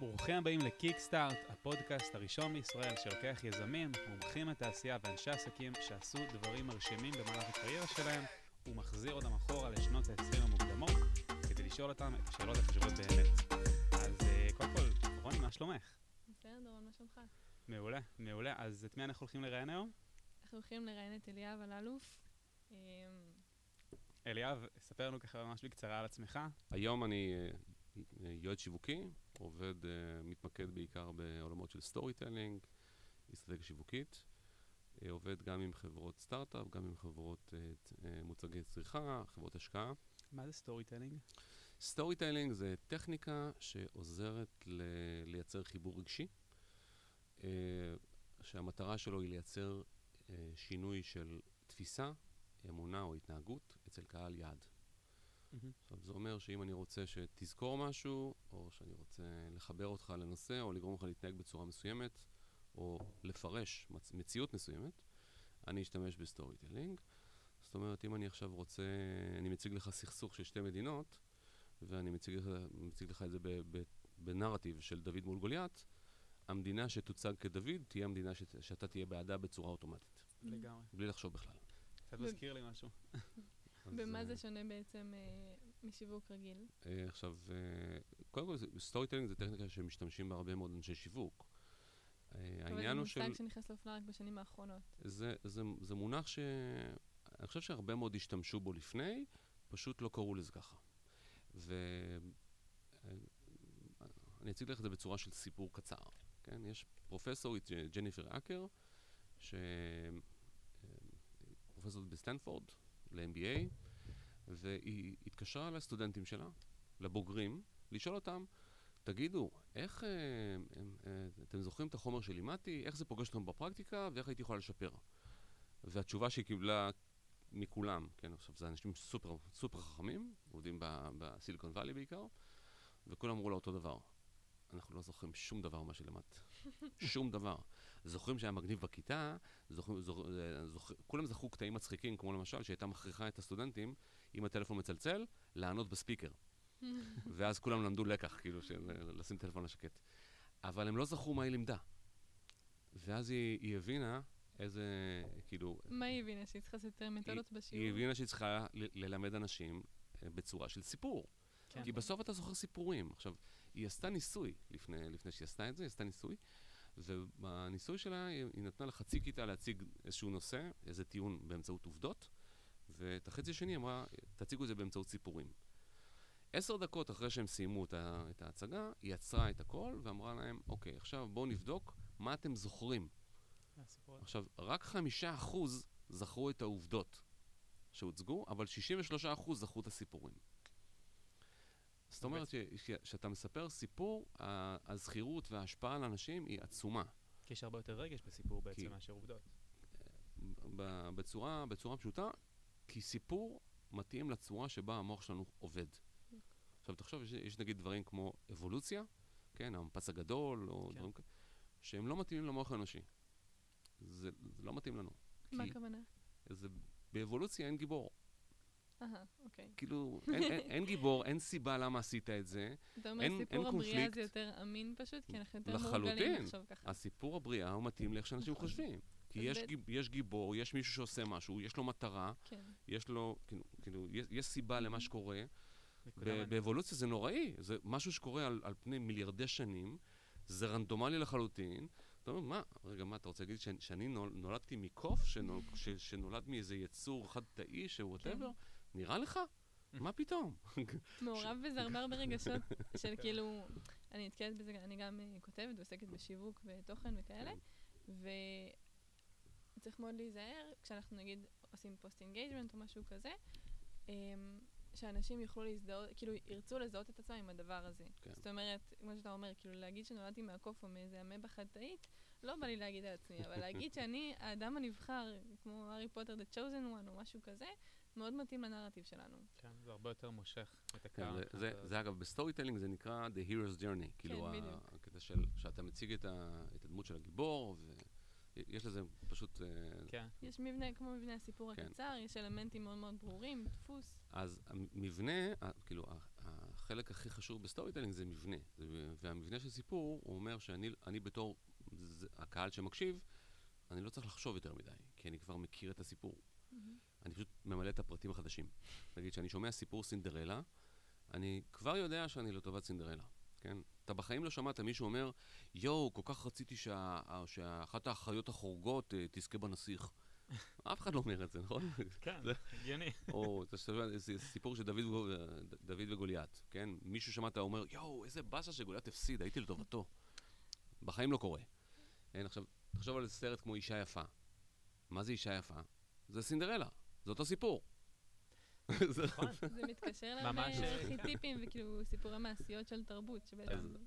ברוכים הבאים לקיקסטארט, הפודקאסט הראשון בישראל שלוקח יזמים, מומחים לתעשייה ואנשי עסקים שעשו דברים מרשימים במהלך הקריירה שלהם, ומחזיר אותם אחורה לשנות ה-20 המוקדמות, כדי לשאול אותם את השאלות החשובות באמת. אז אה, קודם כל, רוני, מה שלומך? בסדר, דורון, מה שלומך? מעולה, מעולה. אז את מי אנחנו הולכים לראיין היום? אנחנו הולכים לראיין את אליאב אלאלוף. אמ, אליאב, ספר לנו ככה ממש בקצרה על עצמך. היום אני אה, יועץ שיווקי, עובד, אה, מתמקד בעיקר בעולמות של storytelling, אסטרטגיה שיווקית. אה, עובד גם עם חברות סטארט-אפ, גם עם חברות אה, מוצרי צריכה, חברות השקעה. מה זה storytelling? storytelling זה טכניקה שעוזרת ל- לייצר חיבור רגשי, שהמטרה שלו היא לייצר שינוי של תפיסה, אמונה או התנהגות אצל קהל יעד. עכשיו, זה אומר שאם אני רוצה שתזכור משהו, או שאני רוצה לחבר אותך לנושא, או לגרום לך להתנהג בצורה מסוימת, או לפרש מצ- מציאות מסוימת, אני אשתמש ב storytelling. זאת אומרת, אם אני עכשיו רוצה, אני מציג לך סכסוך של שתי מדינות, ואני מציג לך, מציג לך את זה ב, ב, בנרטיב של דוד מול גוליית, המדינה שתוצג כדוד תהיה המדינה ש, שאתה תהיה בעדה בצורה אוטומטית, לגמרי. בלי לחשוב בכלל. קצת מזכיר לי משהו. במה אה, זה שונה בעצם אה, משיווק רגיל? אה, עכשיו, קודם כל, storytelling זה טכניקה שמשתמשים בה הרבה מאוד אנשי שיווק. העניין הוא של... אבל זה מושג שנכנס לאופנה רק בשנים האחרונות. זה, זה, זה מונח ש... אני חושב שהרבה מאוד השתמשו בו לפני, פשוט לא קראו לזה ככה. ואני אציג לך את זה בצורה של סיפור קצר. כן? יש פרופסורית ג'ניפר אקר, ש... פרופסורית בסטנפורד, ל-MBA, והיא התקשרה לסטודנטים שלה, לבוגרים, לשאול אותם, תגידו, איך אה, אה, אה, אתם זוכרים את החומר שלימדתי? איך זה פוגש אתכם בפרקטיקה ואיך הייתי יכולה לשפר? והתשובה שהיא קיבלה מכולם, כן, עכשיו זה אנשים סופר, סופר חכמים, עובדים בסיליקון וואלי בעיקר, וכולם אמרו לה אותו דבר. אנחנו לא זוכרים שום דבר מה שלמדת. שום דבר. זוכרים שהיה מגניב בכיתה, זוכרים, זוכ, אה, זוכ, כולם זכרו קטעים מצחיקים, כמו למשל שהייתה מכריחה את הסטודנטים, אם הטלפון מצלצל, לענות בספיקר. ואז כולם למדו לקח, כאילו, של אה, לשים טלפון לשקט. אבל הם לא זכרו מה היא לימדה. ואז היא, היא הבינה איזה, כאילו... מה היא הבינה? שהיא צריכה יותר מתודות בשיעור? היא הבינה שהיא צריכה ללמד אנשים אה, בצורה של סיפור. כן. כי בסוף אתה זוכר סיפורים. עכשיו, היא עשתה ניסוי, לפני, לפני שהיא עשתה את זה, היא עשתה ניסוי, ובניסוי שלה היא, היא נתנה לחצי כיתה להציג איזשהו נושא, איזה טיעון באמצעות עובדות, ואת החצי השני אמרה, תציגו את זה באמצעות סיפורים. עשר דקות אחרי שהם סיימו את, ה, את ההצגה, היא עצרה את הכל ואמרה להם, אוקיי, עכשיו בואו נבדוק מה אתם זוכרים. עכשיו, רק חמישה אחוז זכרו את העובדות שהוצגו, אבל 63 אחוז זכרו את הסיפורים. זאת אומרת שכשאתה מספר סיפור, הזכירות וההשפעה על אנשים היא עצומה. כי יש הרבה יותר רגש בסיפור בעצם כי- מאשר עובדות. ב- בצורה, בצורה פשוטה, כי סיפור מתאים לצורה שבה המוח שלנו עובד. עכשיו, תחשוב, יש, יש נגיד דברים כמו אבולוציה, כן, המפץ הגדול, או כן. דברים כאלה, שהם לא מתאימים למוח האנושי. זה, זה לא מתאים לנו. מה הכוונה? באבולוציה אין גיבור. אהה, אוקיי. כאילו, אין, אין, אין גיבור, אין סיבה למה עשית את זה. אתה אומר, אין- אין סיפור הבריאה. זה יותר אמין פשוט? כי אנחנו יותר לחלוטין. מורגלים לחשוב ככה. הסיפור הבריאה הוא מתאים לאיך שאנשים חושבים. כי יש, גיבור, יש מישהו שעושה משהו, יש לו מטרה, כן. יש לו, כאילו, כאילו יש, יש סיבה למה שקורה. באבולוציה זה נוראי, זה משהו שקורה על, על פני מיליארדי שנים, זה רנדומלי לחלוטין. אתה אומר, מה, רגע, מה, אתה רוצה להגיד שאני נול, נולדתי מקוף, שנול, ש, שנולד מאיזה יצור חד-תאי, ש whatever? נראה לך? מה פתאום? מעורב בזה הרבה הרבה רגשות של כאילו, אני נתקלת בזה, אני גם אה, כותבת ועוסקת בשיווק ותוכן וכאלה, וצריך מאוד להיזהר כשאנחנו נגיד עושים פוסט engagement או משהו כזה, אמ, שאנשים יוכלו להזדהות, כאילו ירצו לזהות את עצמם עם הדבר הזה. כן. זאת אומרת, כמו שאתה אומר, כאילו להגיד שנולדתי מהקוף או מאיזה אמבה חד-תאית, לא בא לי להגיד על עצמי, אבל להגיד שאני האדם הנבחר, כמו הארי פוטר, The Chosen One או משהו כזה, מאוד מתאים לנרטיב שלנו. כן, זה הרבה יותר מושך את כן, הקהל. זה, זה, זה אגב, ב storytelling זה נקרא The Hero's Journey. כאילו, ה- בדיוק. הקטע של, שאתה מציג את, ה, את הדמות של הגיבור, ויש לזה פשוט... אה, כן. יש מבנה כמו מבנה הסיפור כן. הקצר, יש אלמנטים מאוד מאוד ברורים, דפוס. אז המבנה, כאילו, החלק הכי חשוב ב storytelling זה מבנה. והמבנה של סיפור, הוא אומר שאני אני בתור זה, הקהל שמקשיב, אני לא צריך לחשוב יותר מדי, כי אני כבר מכיר את הסיפור. אני פשוט ממלא את הפרטים החדשים. נגיד, כשאני שומע סיפור סינדרלה, אני כבר יודע שאני לטובת סינדרלה, כן? אתה בחיים לא שמעת מישהו אומר, יואו, כל כך רציתי שה, שאחת האחיות החורגות uh, תזכה בנסיך. אף אחד לא אומר את זה, נכון? כן, הגיוני. או אתה זה סיפור של דוד, וגו- דוד וגוליית, כן? מישהו שמעת אומר, יואו, איזה באסה שגוליית הפסיד, הייתי לטובתו. בחיים לא קורה. עכשיו, תחשוב על סרט כמו אישה יפה. מה זה אישה יפה? זה סינדרלה, זה אותו סיפור. זה- נכון. מתקשר ממש, לארכיטיפים וכאילו סיפורי מעשיות של תרבות.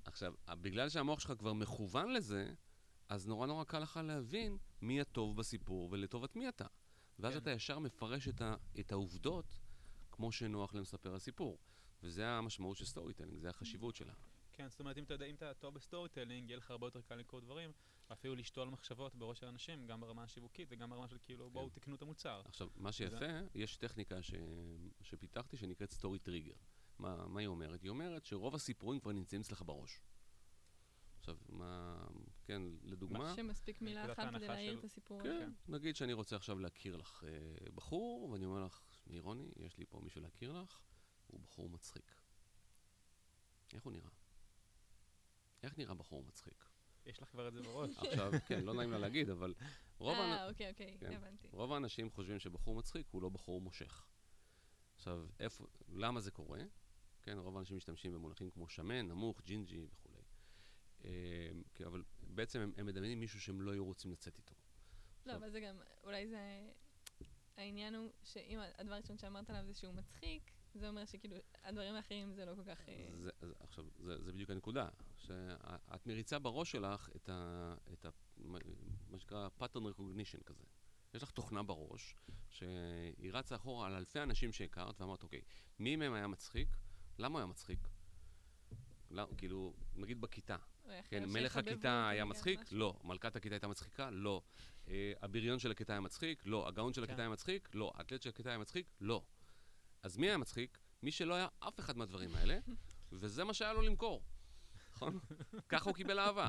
עכשיו, בגלל שהמוח שלך כבר מכוון לזה, אז נורא נורא קל לך להבין מי הטוב בסיפור ולטובת מי אתה. ואז כן. אתה ישר מפרש את, ה, את העובדות כמו שנוח למספר הסיפור. וזה המשמעות של storytelling, זה החשיבות שלה. כן, זאת אומרת, אם אתה יודע, אם אתה טוב ב storytelling, יהיה לך הרבה יותר קל לקרוא דברים, ואפילו לשתול מחשבות בראש של אנשים, גם ברמה השיווקית וגם ברמה של כאילו, בואו תקנו את המוצר. עכשיו, מה שיפה, יש טכניקה ש... שפיתחתי שנקראת story trigger. מה, מה היא אומרת? היא אומרת שרוב הסיפורים כבר נמצאים אצלך בראש. עכשיו, מה... כן, לדוגמה... שמספיק מילה אחת כדי להעיר של- את הסיפור כן, הזה. נגיד שאני רוצה עכשיו להכיר לך אה, בחור, ואני אומר לך, רוני, יש לי פה מישהו להכיר לך, הוא בחור מצחיק. איך הוא נראה? איך נראה בחור מצחיק? יש לך כבר את זה בראש. עכשיו, כן, לא נעים לה להגיד, אבל רוב, האנ... אה, אוקיי, אוקיי, כן. הבנתי. רוב האנשים חושבים שבחור מצחיק הוא לא בחור מושך. עכשיו, איפה, למה זה קורה? כן, רוב האנשים משתמשים במונחים כמו שמן, נמוך, ג'ינג'י וכולי. אה, אבל בעצם הם, הם מדמיינים מישהו שהם לא היו רוצים לצאת איתו. לא. אבל זה גם, אולי זה... העניין הוא שאם הדבר הראשון שאמרת עליו זה שהוא מצחיק, זה אומר שכאילו הדברים האחרים זה לא כל כך... אה, זה, זה, עכשיו, זה, זה בדיוק הנקודה, שאת מריצה בראש שלך את, ה, את ה, מה שנקרא pattern recognition כזה. יש לך תוכנה בראש, שהיא רצה אחורה על אלפי אנשים שהכרת, ואמרת, אוקיי, מי מהם היה מצחיק? למה הוא היה מצחיק? לא, כאילו, נגיד בכיתה, כן, מלך הכיתה היה נגיד, מצחיק? לא. מלכת הכיתה הייתה מצחיקה? לא. אה, הבריון של הכיתה היה מצחיק? לא. הגאון של כן. הכיתה היה מצחיק? לא. האתלט של הכיתה היה מצחיק? לא. אז מי היה מצחיק? מי שלא היה אף אחד מהדברים האלה, וזה מה שהיה לו למכור. נכון? ככה הוא קיבל אהבה.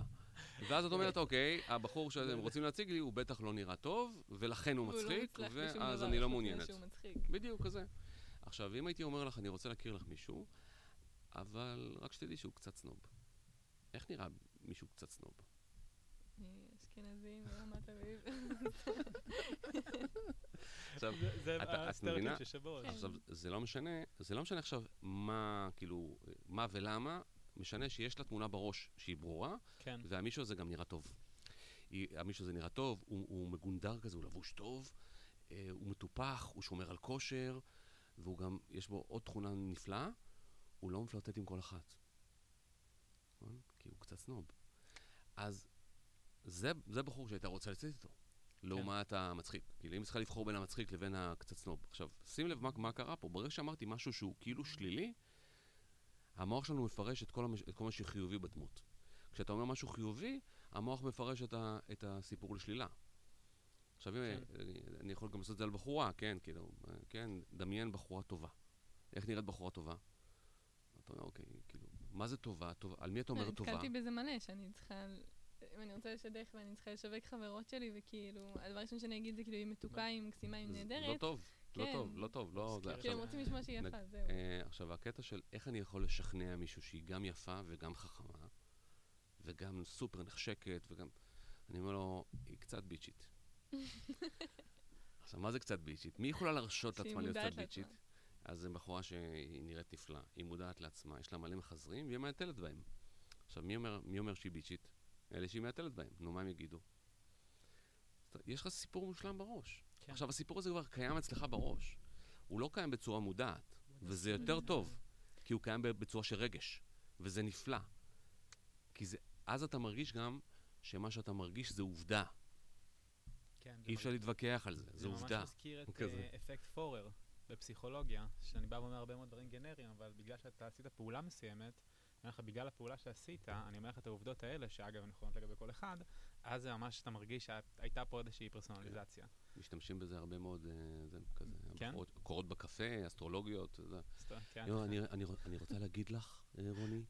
ואז את אומרת, אוקיי, הבחור שאתם רוצים להציג לי, הוא בטח לא נראה טוב, ולכן הוא לא מצחיק, ואז אני לא מעוניינת. מצחיק. בדיוק כזה. עכשיו, אם הייתי אומר לך, אני רוצה להכיר לך מישהו, אבל רק שתדעי שהוא קצת סנוב. איך נראה מישהו קצת סנוב? אשכנזים ברמת אביב. עכשיו, את- מבינה? כן. עכשיו, זה לא משנה, זה לא משנה עכשיו מה, כאילו, מה ולמה, משנה שיש לה תמונה בראש שהיא ברורה, כן. והמישהו הזה גם נראה טוב. היא, המישהו הזה נראה טוב, הוא, הוא מגונדר כזה, הוא לבוש טוב, אה, הוא מטופח, הוא שומר על כושר, והוא גם, יש בו עוד תכונה נפלאה, הוא לא מפלרטט עם כל אחת. נכון? כי הוא קצת סנוב. אז זה, זה בחור שהייתה רוצה לצאת איתו, לעומת המצחיק. כאילו, אם צריכה לבחור בין המצחיק לבין הקצת סנוב. עכשיו, שים לב מה, מה קרה פה. ברגע שאמרתי משהו שהוא כאילו שלילי, המוח שלנו מפרש את כל, המש, את כל מה שחיובי בדמות. כשאתה אומר משהו חיובי, המוח מפרש את, ה, את הסיפור לשלילה. עכשיו, אם כן. אני, אני יכול גם לעשות את זה על בחורה, כן, כאילו, כן, דמיין בחורה טובה. איך נראית בחורה טובה? אתה אומר, אוקיי, כאילו, מה זה טובה? טובה על מי אתה אומר טובה? נתקלתי בזה מלא, שאני צריכה... אם אני רוצה לשדך ואני צריכה לשווק חברות שלי, וכאילו, הדבר הראשון שאני אגיד זה כאילו, היא מתוקה, היא מקסימה, היא נהדרת. לא טוב, לא כן. טוב, לא טוב, לא... כאילו, הם רוצים לשמוע שהיא יפה, זהו. אה, עכשיו, הקטע של איך אני יכול לשכנע מישהו שהיא גם יפה וגם חכמה, וגם סופר נחשקת, וגם... אני אומר לו, היא קצת ביצ'ית. עכשיו, מה זה קצת ביצ'ית? מי יכולה להרשות לעצמה להיות קצת ביצ'ית? אז זו בחורה שהיא נראית נפלא, היא מודעת לעצמה, יש לה מלא מחזרים, והיא מהתלת בהם. עכשיו, מי אומר, מי אומר שהיא ביצ'ית? אלה שהיא מהתלת בהם. נו, מה הם יגידו? יש לך סיפור מושלם בראש. כן. עכשיו, הסיפור הזה כבר קיים אצלך בראש. הוא לא קיים בצורה מודעת, וזה יותר טוב, כי הוא קיים בצורה של רגש, וזה נפלא. כי זה, אז אתה מרגיש גם שמה שאתה מרגיש זה עובדה. כן, זה אי אפשר להתווכח על זה, זה זה עובדה. ממש מזכיר את כזה. אה, אפקט פורר בפסיכולוגיה, שאני בא ואומר הרבה מאוד דברים גנריים, אבל בגלל שאתה עשית פעולה מסוימת, אומר לך, בגלל הפעולה שעשית, אני אומר לך את העובדות האלה, שאגב, נכונות לגבי כל אחד, אז זה ממש, אתה מרגיש שהייתה פה איזושהי פרסונליזציה. משתמשים בזה הרבה מאוד, אה, זה כזה, כן? קורות בקפה, אסטרולוגיות, זה. כן. לא, אני, אני, אני רוצה להגיד לך, אה, רוני,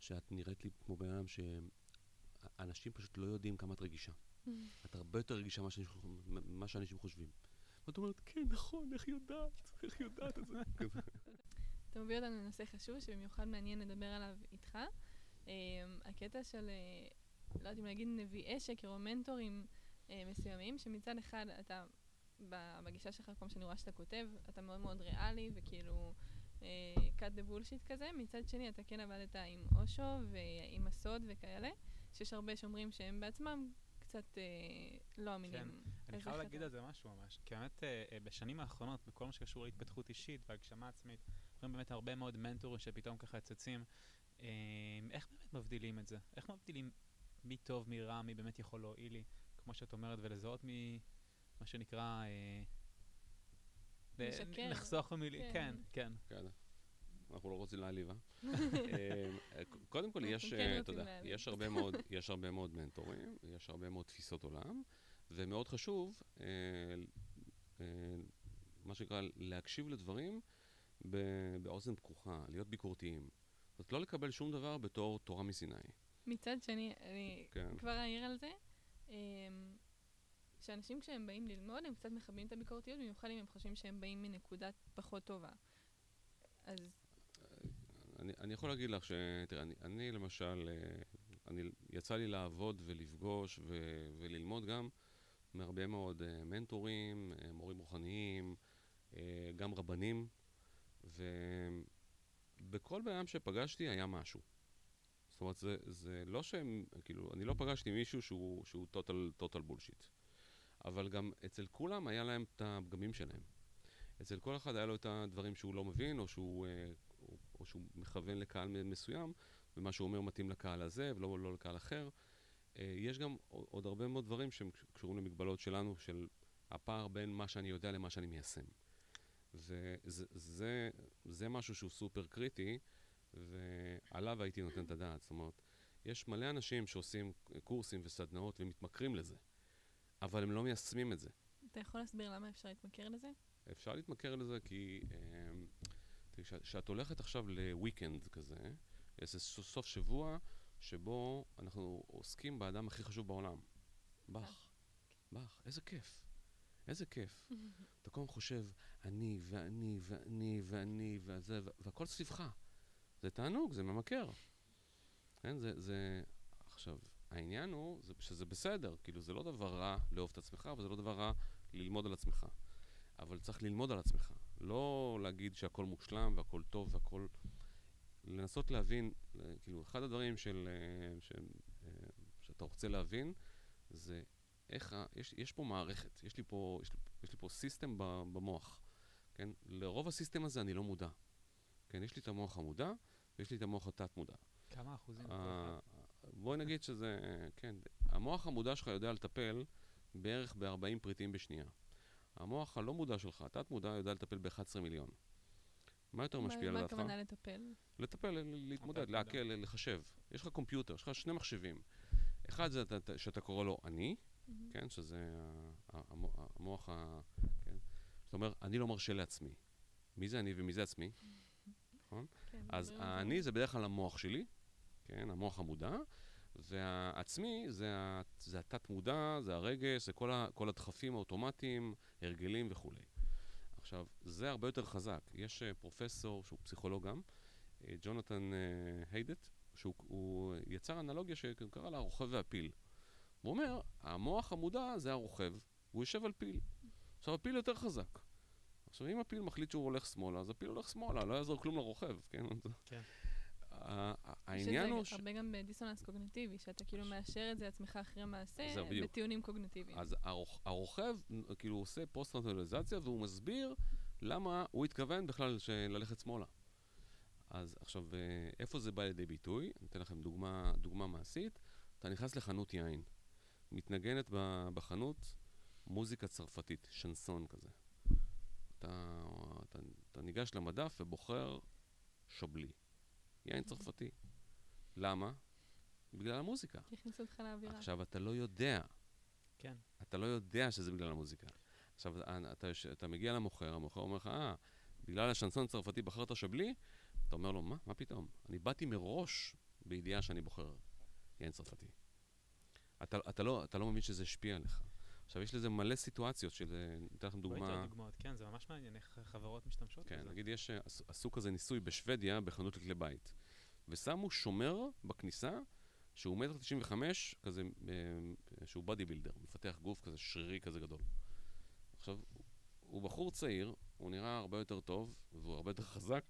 שאת נראית לי כמו בן אדם שאנשים פשוט לא יודעים כמה את רגישה. את הרבה יותר רגישה ממה שאנשים- חושבים. ואת אומרת, כן, נכון, איך היא יודעת? איך היא יודעת את זה? אתה מביא אותנו לנושא חשוב, שבמיוחד מעניין לדבר עליו איתך. אמ, הקטע של, אה, לא יודעת אם להגיד נביאי שקר או מנטורים אה, מסוימים, שמצד אחד אתה, בגישה שלך, כל מה שאני רואה שאתה כותב, אתה מאוד מאוד ריאלי, וכאילו אה, cut the bullshit כזה. מצד שני, אתה כן עבדת עם אושו ועם הסוד וכאלה, שיש הרבה שאומרים שהם בעצמם קצת אה, לא אמינים. אני אז חייב להגיד על זה משהו ממש. כי באמת, אה, אה, בשנים האחרונות, בכל מה שקשור להתפתחות אישית והגשמה עצמית, רואים באמת הרבה מאוד מנטורים שפתאום ככה צצים. אה, איך באמת מבדילים את זה? איך מבדילים מי טוב, מי רע, מי באמת יכול להועיל לי, כמו שאת אומרת, ולזהות מי, מה שנקרא... אה, משקר. לחסוך במילים, כן. כן, כן. כן, אנחנו לא רוצים להעליב, אה? אה, קודם כל, יש, כן אתה יודע. יש הרבה מאוד, יש הרבה מאוד מנטורים, יש הרבה מאוד תפיסות עולם, ומאוד חשוב, אה, אה, מה שנקרא, להקשיב לדברים באוזן פקוחה, להיות ביקורתיים. זאת אומרת, לא לקבל שום דבר בתור תורה מסיני. מצד שני, אני כן. כבר אעיר על זה, אמ, שאנשים כשהם באים ללמוד, הם קצת מכבים את הביקורתיות, במיוחד אם הם חושבים שהם באים מנקודה פחות טובה. אז אני, אני יכול להגיד לך ש... תראה, אני, אני למשל, אה, אני, יצא לי לעבוד ולפגוש ו, וללמוד גם מהרבה מאוד אה, מנטורים, אה, מורים רוחניים, גם רבנים, ובכל בן אדם שפגשתי היה משהו. זאת אומרת, זה, זה לא שהם, כאילו, אני לא פגשתי מישהו שהוא, total, bullshit. אבל גם אצל כולם היה להם את הפגמים שלהם. אצל כל אחד היה לו את הדברים שהוא לא מבין, או שהוא, אה, או, או שהוא מכוון לקהל מסוים, ומה שהוא אומר מתאים לקהל הזה, ולא לא לקהל אחר. אה, יש גם עוד הרבה מאוד דברים שהם קשורים למגבלות שלנו, של הפער בין מה שאני יודע למה שאני מיישם. וזה זה, זה משהו שהוא סופר קריטי, ועליו הייתי נותן את הדעת. זאת אומרת, יש מלא אנשים שעושים קורסים וסדנאות ומתמכרים לזה, אבל הם לא מיישמים את זה. אתה יכול להסביר למה אפשר להתמכר לזה? אפשר להתמכר לזה כי אמ, כשאת הולכת עכשיו לוויקנד כזה, איזה ס- סוף שבוע שבו אנחנו עוסקים באדם הכי חשוב בעולם. באך. באך, איזה כיף. איזה כיף. אתה כל הזמן חושב, אני ואני ואני ואני וזה, והכל סביבך. זה תענוג, זה ממכר. כן, זה, זה... עכשיו, העניין הוא זה, שזה בסדר, כאילו זה לא דבר רע לאהוב את עצמך, וזה לא דבר רע ללמוד על עצמך. אבל צריך ללמוד על עצמך. לא להגיד שהכל מושלם והכל טוב והכל... לנסות להבין, כאילו, אחד הדברים של, אה, של, אה, שאתה רוצה להבין, זה איך, ה- יש, יש פה מערכת, יש לי פה, יש לי, יש לי פה סיסטם במוח, כן? לרוב הסיסטם הזה אני לא מודע. כן, יש לי את המוח המודע, ויש לי את המוח התת-מודע. כמה אחוזים? אה? בואי נגיד שזה, כן, המוח המודע שלך יודע לטפל בערך ב-40 פריטים בשנייה. המוח הלא מודע שלך, התת-מודע, יודע לטפל ב-11 מיליון. מה יותר משפיע מה- מה לדעתך? הכוונה לטפל? לטפל, ל- להתמודד. לעכל, לחשב. יש לך קומפיוטר, יש לך שני מחשבים. אחד זה אתה- שאתה קורא לו אני, מהמם. כן, שזה המוח ה... כן? זאת אומרת, אני לא מרשה לעצמי. מי זה אני ומי זה עצמי? נכון? כן, אז מדברים על זה. האני זה בדרך כלל המוח שלי, כן, המוח המודע, והעצמי זה, זה התת-מודע, זה הרגש, זה כל, ה, כל הדחפים האוטומטיים, הרגלים וכולי. עכשיו, זה הרבה יותר חזק. יש uh, פרופסור, שהוא פסיכולוג גם, uh, ג'ונתן uh, היידט, שהוא הוא יצר אנלוגיה שקרא לה הרוכב והפיל. הוא אומר, המוח המודע זה הרוכב, הוא יושב על פיל. עכשיו, הפיל יותר חזק. עכשיו, אם הפיל מחליט שהוא הולך שמאלה, אז הפיל הולך שמאלה, לא יעזור כלום לרוכב, כן? כן. יש העניין הוא ש... הרבה גם בדיסוננס קוגניטיבי, שאתה כאילו מאשר את זה עצמך אחרי מעשה. בטיעונים קוגניטיביים. אז הרוכ- הרוכב כאילו עושה פוסט-טרנטליזציה והוא מסביר למה הוא התכוון בכלל ללכת שמאלה. אז עכשיו, אה, איפה זה בא לידי ביטוי? אני אתן לכם דוגמה, דוגמה מעשית. אתה נכנס לחנות יין, מתנגנת בחנות מוזיקה צרפתית, שנסון כזה. אתה, אתה, אתה ניגש למדף ובוחר שבלי. יין צרפתי. למה? בגלל המוזיקה. הכניסו אותך לאווירה. עכשיו, אתה לא יודע, כן. אתה לא יודע שזה בגלל המוזיקה. עכשיו, אתה, אתה, אתה מגיע למוכר, המוכר אומר לך, אה, בגלל השנסון הצרפתי בחרת שבלי? אתה אומר לו, מה? מה פתאום? אני באתי מראש בידיעה שאני בוחר יין צרפתי. אתה, אתה, לא, אתה לא מבין שזה השפיע עליך. עכשיו, יש לזה מלא סיטואציות של, אני אתן לכם דוגמה. דוגמאות. כן, זה ממש מעניין איך חברות משתמשות כן, בזה. נגיד יש, אה, עשו- כזה ניסוי בשוודיה בחנות לכלי בית. ושמו שומר בכניסה, שהוא מטר תשעים וחמש, כזה, אה, שהוא בודי בילדר, מפתח גוף כזה שרירי כזה גדול. עכשיו, הוא בחור צעיר, הוא נראה הרבה יותר טוב, והוא הרבה יותר חזק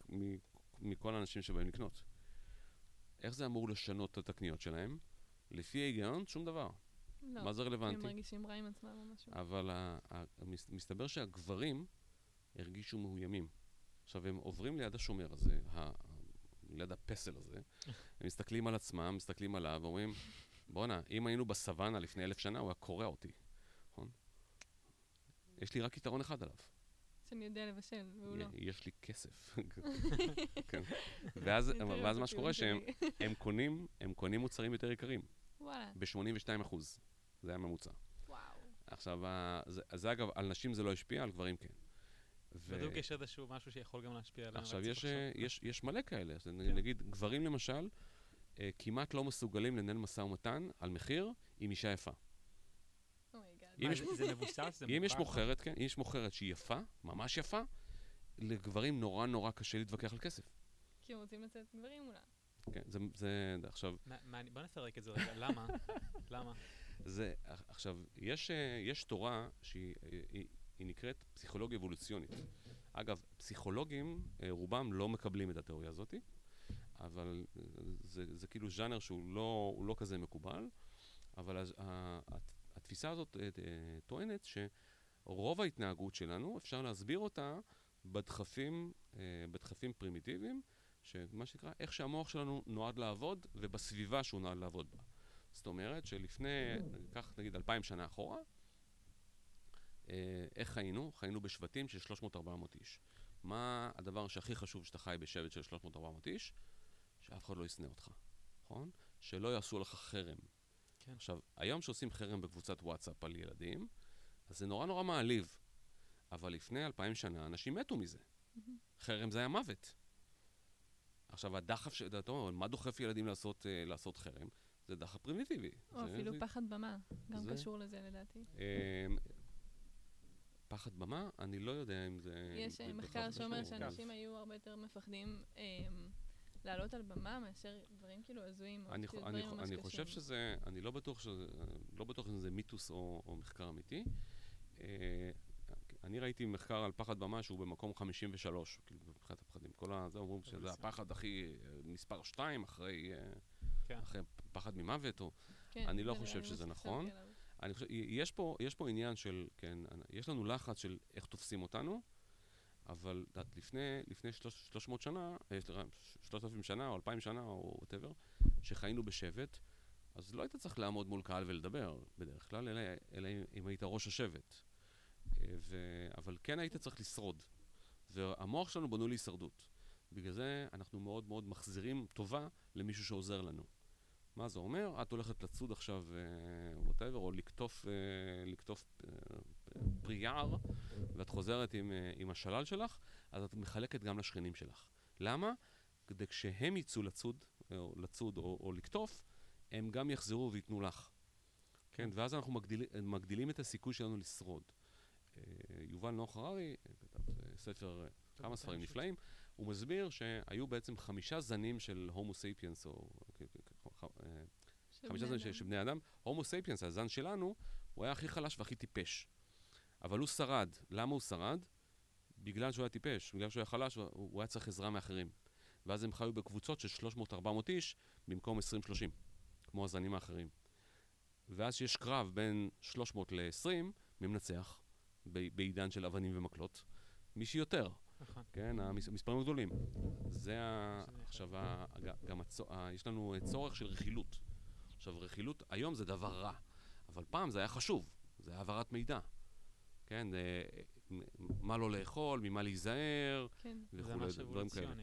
מכל האנשים שבאים לקנות. איך זה אמור לשנות את הקניות שלהם? לפי ההיגיון, שום דבר. לא, מה זה כי הם רלוונטי? מרגישים רע עם עצמם או משהו. אבל ה- ה- מס- מסתבר שהגברים הרגישו מאוימים. עכשיו, הם עוברים ליד השומר הזה, ה- ליד הפסל הזה, הם מסתכלים על עצמם, מסתכלים עליו, ואומרים, בואנה, אם היינו בסוואנה לפני אלף שנה, הוא היה קורע אותי, נכון? יש לי רק יתרון אחד עליו, שאני יודע לבשל, והוא לא. יש לי כסף. כן. ואז, ואז מה שקורה שהם. הם קונים, הם קונים מוצרים יותר יקרים, וואלה, ב-82 אחוז. זה הממוצע. וואו. עכשיו, זה, זה אגב, על נשים זה לא השפיע, על גברים כן. ו- בדיוק יש איזשהו משהו שיכול גם להשפיע עליהם. עכשיו, יש, אה, עכשיו. יש, יש מלא כאלה. אז כן. נגיד, גברים למשל, אה, כמעט לא מסוגלים לנהל משא ומתן על מחיר עם אישה יפה. אם מה, יש- זה- זה מבוסס? זה אם יש? מוכרת, כן, אם יש מוכרת שהיא יפה, ממש יפה, לגברים נורא נורא קשה להתווכח על כסף. כי הם רוצים לצאת גברים מולה. כן, זה, זה, עכשיו, בוא נפרק את זה רגע. למה? למה? זה, עכשיו, יש, אה, יש תורה שהיא אה, היא, היא נקראת פסיכולוגיה אבולוציונית. אגב, פסיכולוגים, אה, רובם לא מקבלים את התיאוריה הזאת, אבל זה, זה כאילו ז'אנר שהוא לא, לא כזה מקובל, אבל הז- הת- התפיסה הזאת טוענת שרוב ההתנהגות שלנו, אפשר להסביר אותה בדחפים, בדחפים פרימיטיביים, שמה שנקרא, איך שהמוח שלנו נועד לעבוד ובסביבה שהוא נועד לעבוד בה. זאת אומרת שלפני, קח נגיד אלפיים שנה אחורה, אה, איך חיינו? חיינו בשבטים של 300-400 איש. מה הדבר שהכי חשוב שאתה חי בשבט של 300-400 איש? שאף אחד לא ישנא אותך, נכון? שלא יעשו לך חרם. כן. עכשיו, היום שעושים חרם בקבוצת וואטסאפ על ילדים, אז זה נורא נורא מעליב. אבל לפני אלפיים שנה אנשים מתו מזה. חרם זה היה מוות. עכשיו, הדחף, ש- אתה אומר, מה דוחף ילדים לעשות, אה, לעשות חרם? זה דחף פרימיטיבי. או זה- אפילו זה- פחד במה. גם זה- קשור לזה לדעתי. אמ, פחד במה? אני לא יודע אם זה... יש אה, מחקר שאומר. שאנשים היו הרבה יותר מפחדים אמ, לעלות על במה מאשר דברים כאילו הזויים, או אני, חו- אני, דברים ממש אני חושב קשים. שזה, אני לא בטוח שזה, לא בטוח אם זה מיתוס או, או מחקר אמיתי. אה, אני ראיתי מחקר על פחד במה שהוא במקום 53, כאילו מבחינת הפחדים. כל ה... זה אומרים שזה. הפחד הכי, אה, מספר 2 אחרי, כן. אחרי פחד ממוות, או... כן, אני לא זה חושב לי שזה נכון. אני חושב, יש פה, יש פה עניין של, כן, יש לנו לחץ של איך תופסים אותנו, אבל את יודעת, לפני, לפני שלוש, 300 שנה, אה, סליחה, 3,000 שנה או 2,000 שנה או whatever, שחיינו בשבט, אז לא היית צריך לעמוד מול קהל ולדבר בדרך כלל, אלא, אלא אם- אם היית ראש השבט. אה, ו, אבל כן היית צריך לשרוד. והמוח שלנו בנוי להישרדות. בגלל זה אנחנו מאוד מאוד מחזירים טובה למישהו שעוזר לנו. מה זה אומר? את הולכת לצוד עכשיו, whatever, או לקטוף, אה, לקטוף אה, פרי יער, ואת חוזרת עם, אה, עם השלל שלך, אז את מחלקת גם לשכנים שלך. למה? כדי כשהם יצאו לצוד, או לצוד או, או לקטוף, הם גם יחזרו וייתנו לך. כן, ואז אנחנו מגדיל, מגדילים את הסיכוי שלנו לשרוד. אה, יובל נוח הררי אה, כתב אה, ספר, אה, כמה ספרים. נפלאים, הוא מסביר שהיו בעצם חמישה זנים של הומו סייפיאנס, או אה, חמישה בני זנים. של בני אדם. הומו סייפיאנס, הזן שלנו, הוא היה הכי חלש והכי טיפש. אבל הוא שרד. למה הוא שרד? בגלל שהוא היה טיפש, בגלל שהוא היה חלש, הוא, הוא היה צריך עזרה מאחרים. ואז הם חיו בקבוצות של 300-400 איש במקום 20-30, כמו הזנים האחרים. ואז שיש קרב בין 300 ל-20, מי מנצח? בעידן של אבנים ומקלות. מי שיותר. נכון. כן, המס- המספרים הגדולים. זה עכשיו, גם. יש לנו אה, צורך של רכילות. עכשיו, רכילות היום זה דבר רע, אבל פעם זה היה חשוב, זה היה העברת מידע. כן, אה, מה לא לאכול, ממה להיזהר, כן. וכולי, דברים כאלה.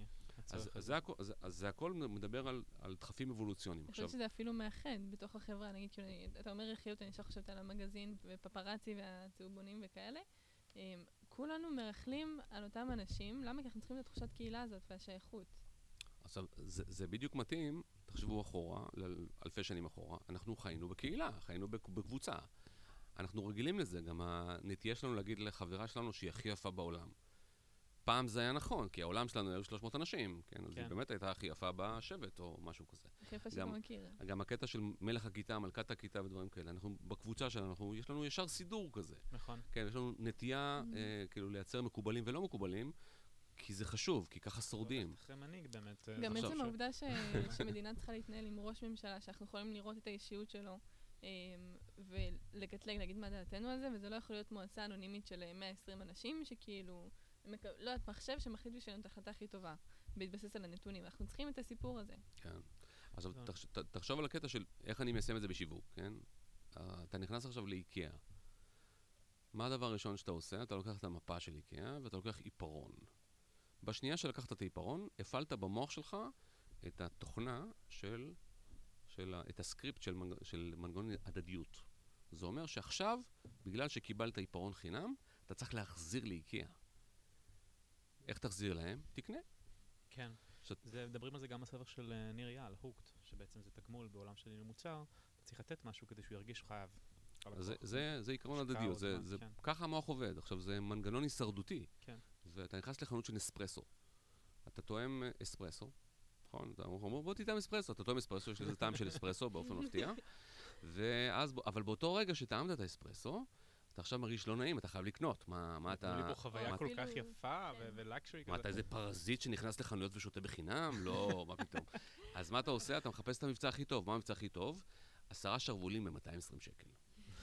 אז. זה הכל, אז, אז זה הכל מדבר על, על דחפים אבולוציוניים. אני עכשיו, חושבת שזה אפילו מאחד בתוך החברה, נגיד, כאילו, אתה אומר רכילות, אני ישר חושבת על המגזין ופפרצי והצהובונים וכאלה. כולנו מרכלים על אותם אנשים, למה? כי אנחנו צריכים את התחושת קהילה הזאת והשייכות. עכשיו, זה, זה בדיוק מתאים, תחשבו אחורה, אלפי שנים אחורה, אנחנו חיינו בקהילה, חיינו בק- בקבוצה. אנחנו רגילים לזה, גם הנטייה שלנו להגיד לחברה שלנו שהיא הכי יפה בעולם. פעם זה היה נכון, כי העולם שלנו היו 300 אנשים, כן? אז כן. היא באמת הייתה הכי יפה בשבט או משהו כזה. הכי יפה שאתה גם- מכיר. גם הקטע של מלך הכיתה, מלכת הכיתה ודברים כאלה, אנחנו בקבוצה שלנו, אנחנו, יש לנו ישר סידור כזה. נכון. כן, יש לנו נטייה Mhm. אה, כאילו לייצר מקובלים ולא מקובלים, כי זה חשוב, כי ככה שורדים. ללכת אחרי מנהיג באמת. אה, גם עצם ש- העובדה ש... שמדינה צריכה להתנהל עם ראש ממשלה, שאנחנו יכולים לראות את האישיות שלו, אמ, ולקטלג, להגיד מה דעתנו על זה, וזה לא יכול להיות מועצה אנונימית של אה, 120 אנשים, שכאילו, מק- לא יודעת, מחשב שמחליט בשבילנו את ההחלטה הכי טובה, בהתבסס על הנתונים. אנחנו צריכים את הסיפור הזה. כן. עכשיו, טוב. תחש, ת, תחשוב על הקטע של איך אני מיישם את זה בשיווק, כן? אה, אתה נכנס עכשיו לאיקאה. מה הדבר הראשון שאתה עושה? אתה לוקח את המפה של איקאה ואתה לוקח עיפרון. בשנייה שלקחת את העיפרון, הפעלת במוח שלך את התוכנה של, של ה- את הסקריפט של, מנג, של מנגנון הדדיות. זה אומר שעכשיו, בגלל שקיבלת עיפרון חינם, אתה צריך להחזיר לאיקאה. איך תחזיר להם? תקנה. כן. שאת- זה, מדברים על זה גם בספר של אה, ניר אייל, הוקט, שבעצם זה תגמול בעולם של מוצר, אתה צריך לתת משהו כדי שהוא ירגיש חייב. זה. זה, זה עיקרון השקעה הדדיות, זה, זה, כן. ככה המוח עובד. עכשיו, זה מנגנון הישרדותי. כן. ואתה נכנס לחנות של נספרסו. אתה טועם אה, אספרסו, נכון? אתה אומר, בוא תטעם אספרסו. אתה טועם אספרסו, יש לזה טעם של אספרסו באופן מפתיע. ואז, אבל באותו רגע שטעמת את האספרסו, אתה עכשיו מרגיש לא נעים, אתה חייב לקנות. מה, מה נתנו לי אתה... פה חוויה מה- כל כך יפה כן. ולקשורי מה, אתה איזה פרזיט שנכנס לחנויות ושותה בחינם? לא, מה פתאום. אז מה אתה עושה? אתה מחפש את המבצע הכי טוב. מה המבצע הכי טוב? עשרה שרוולים ב-220 שקל.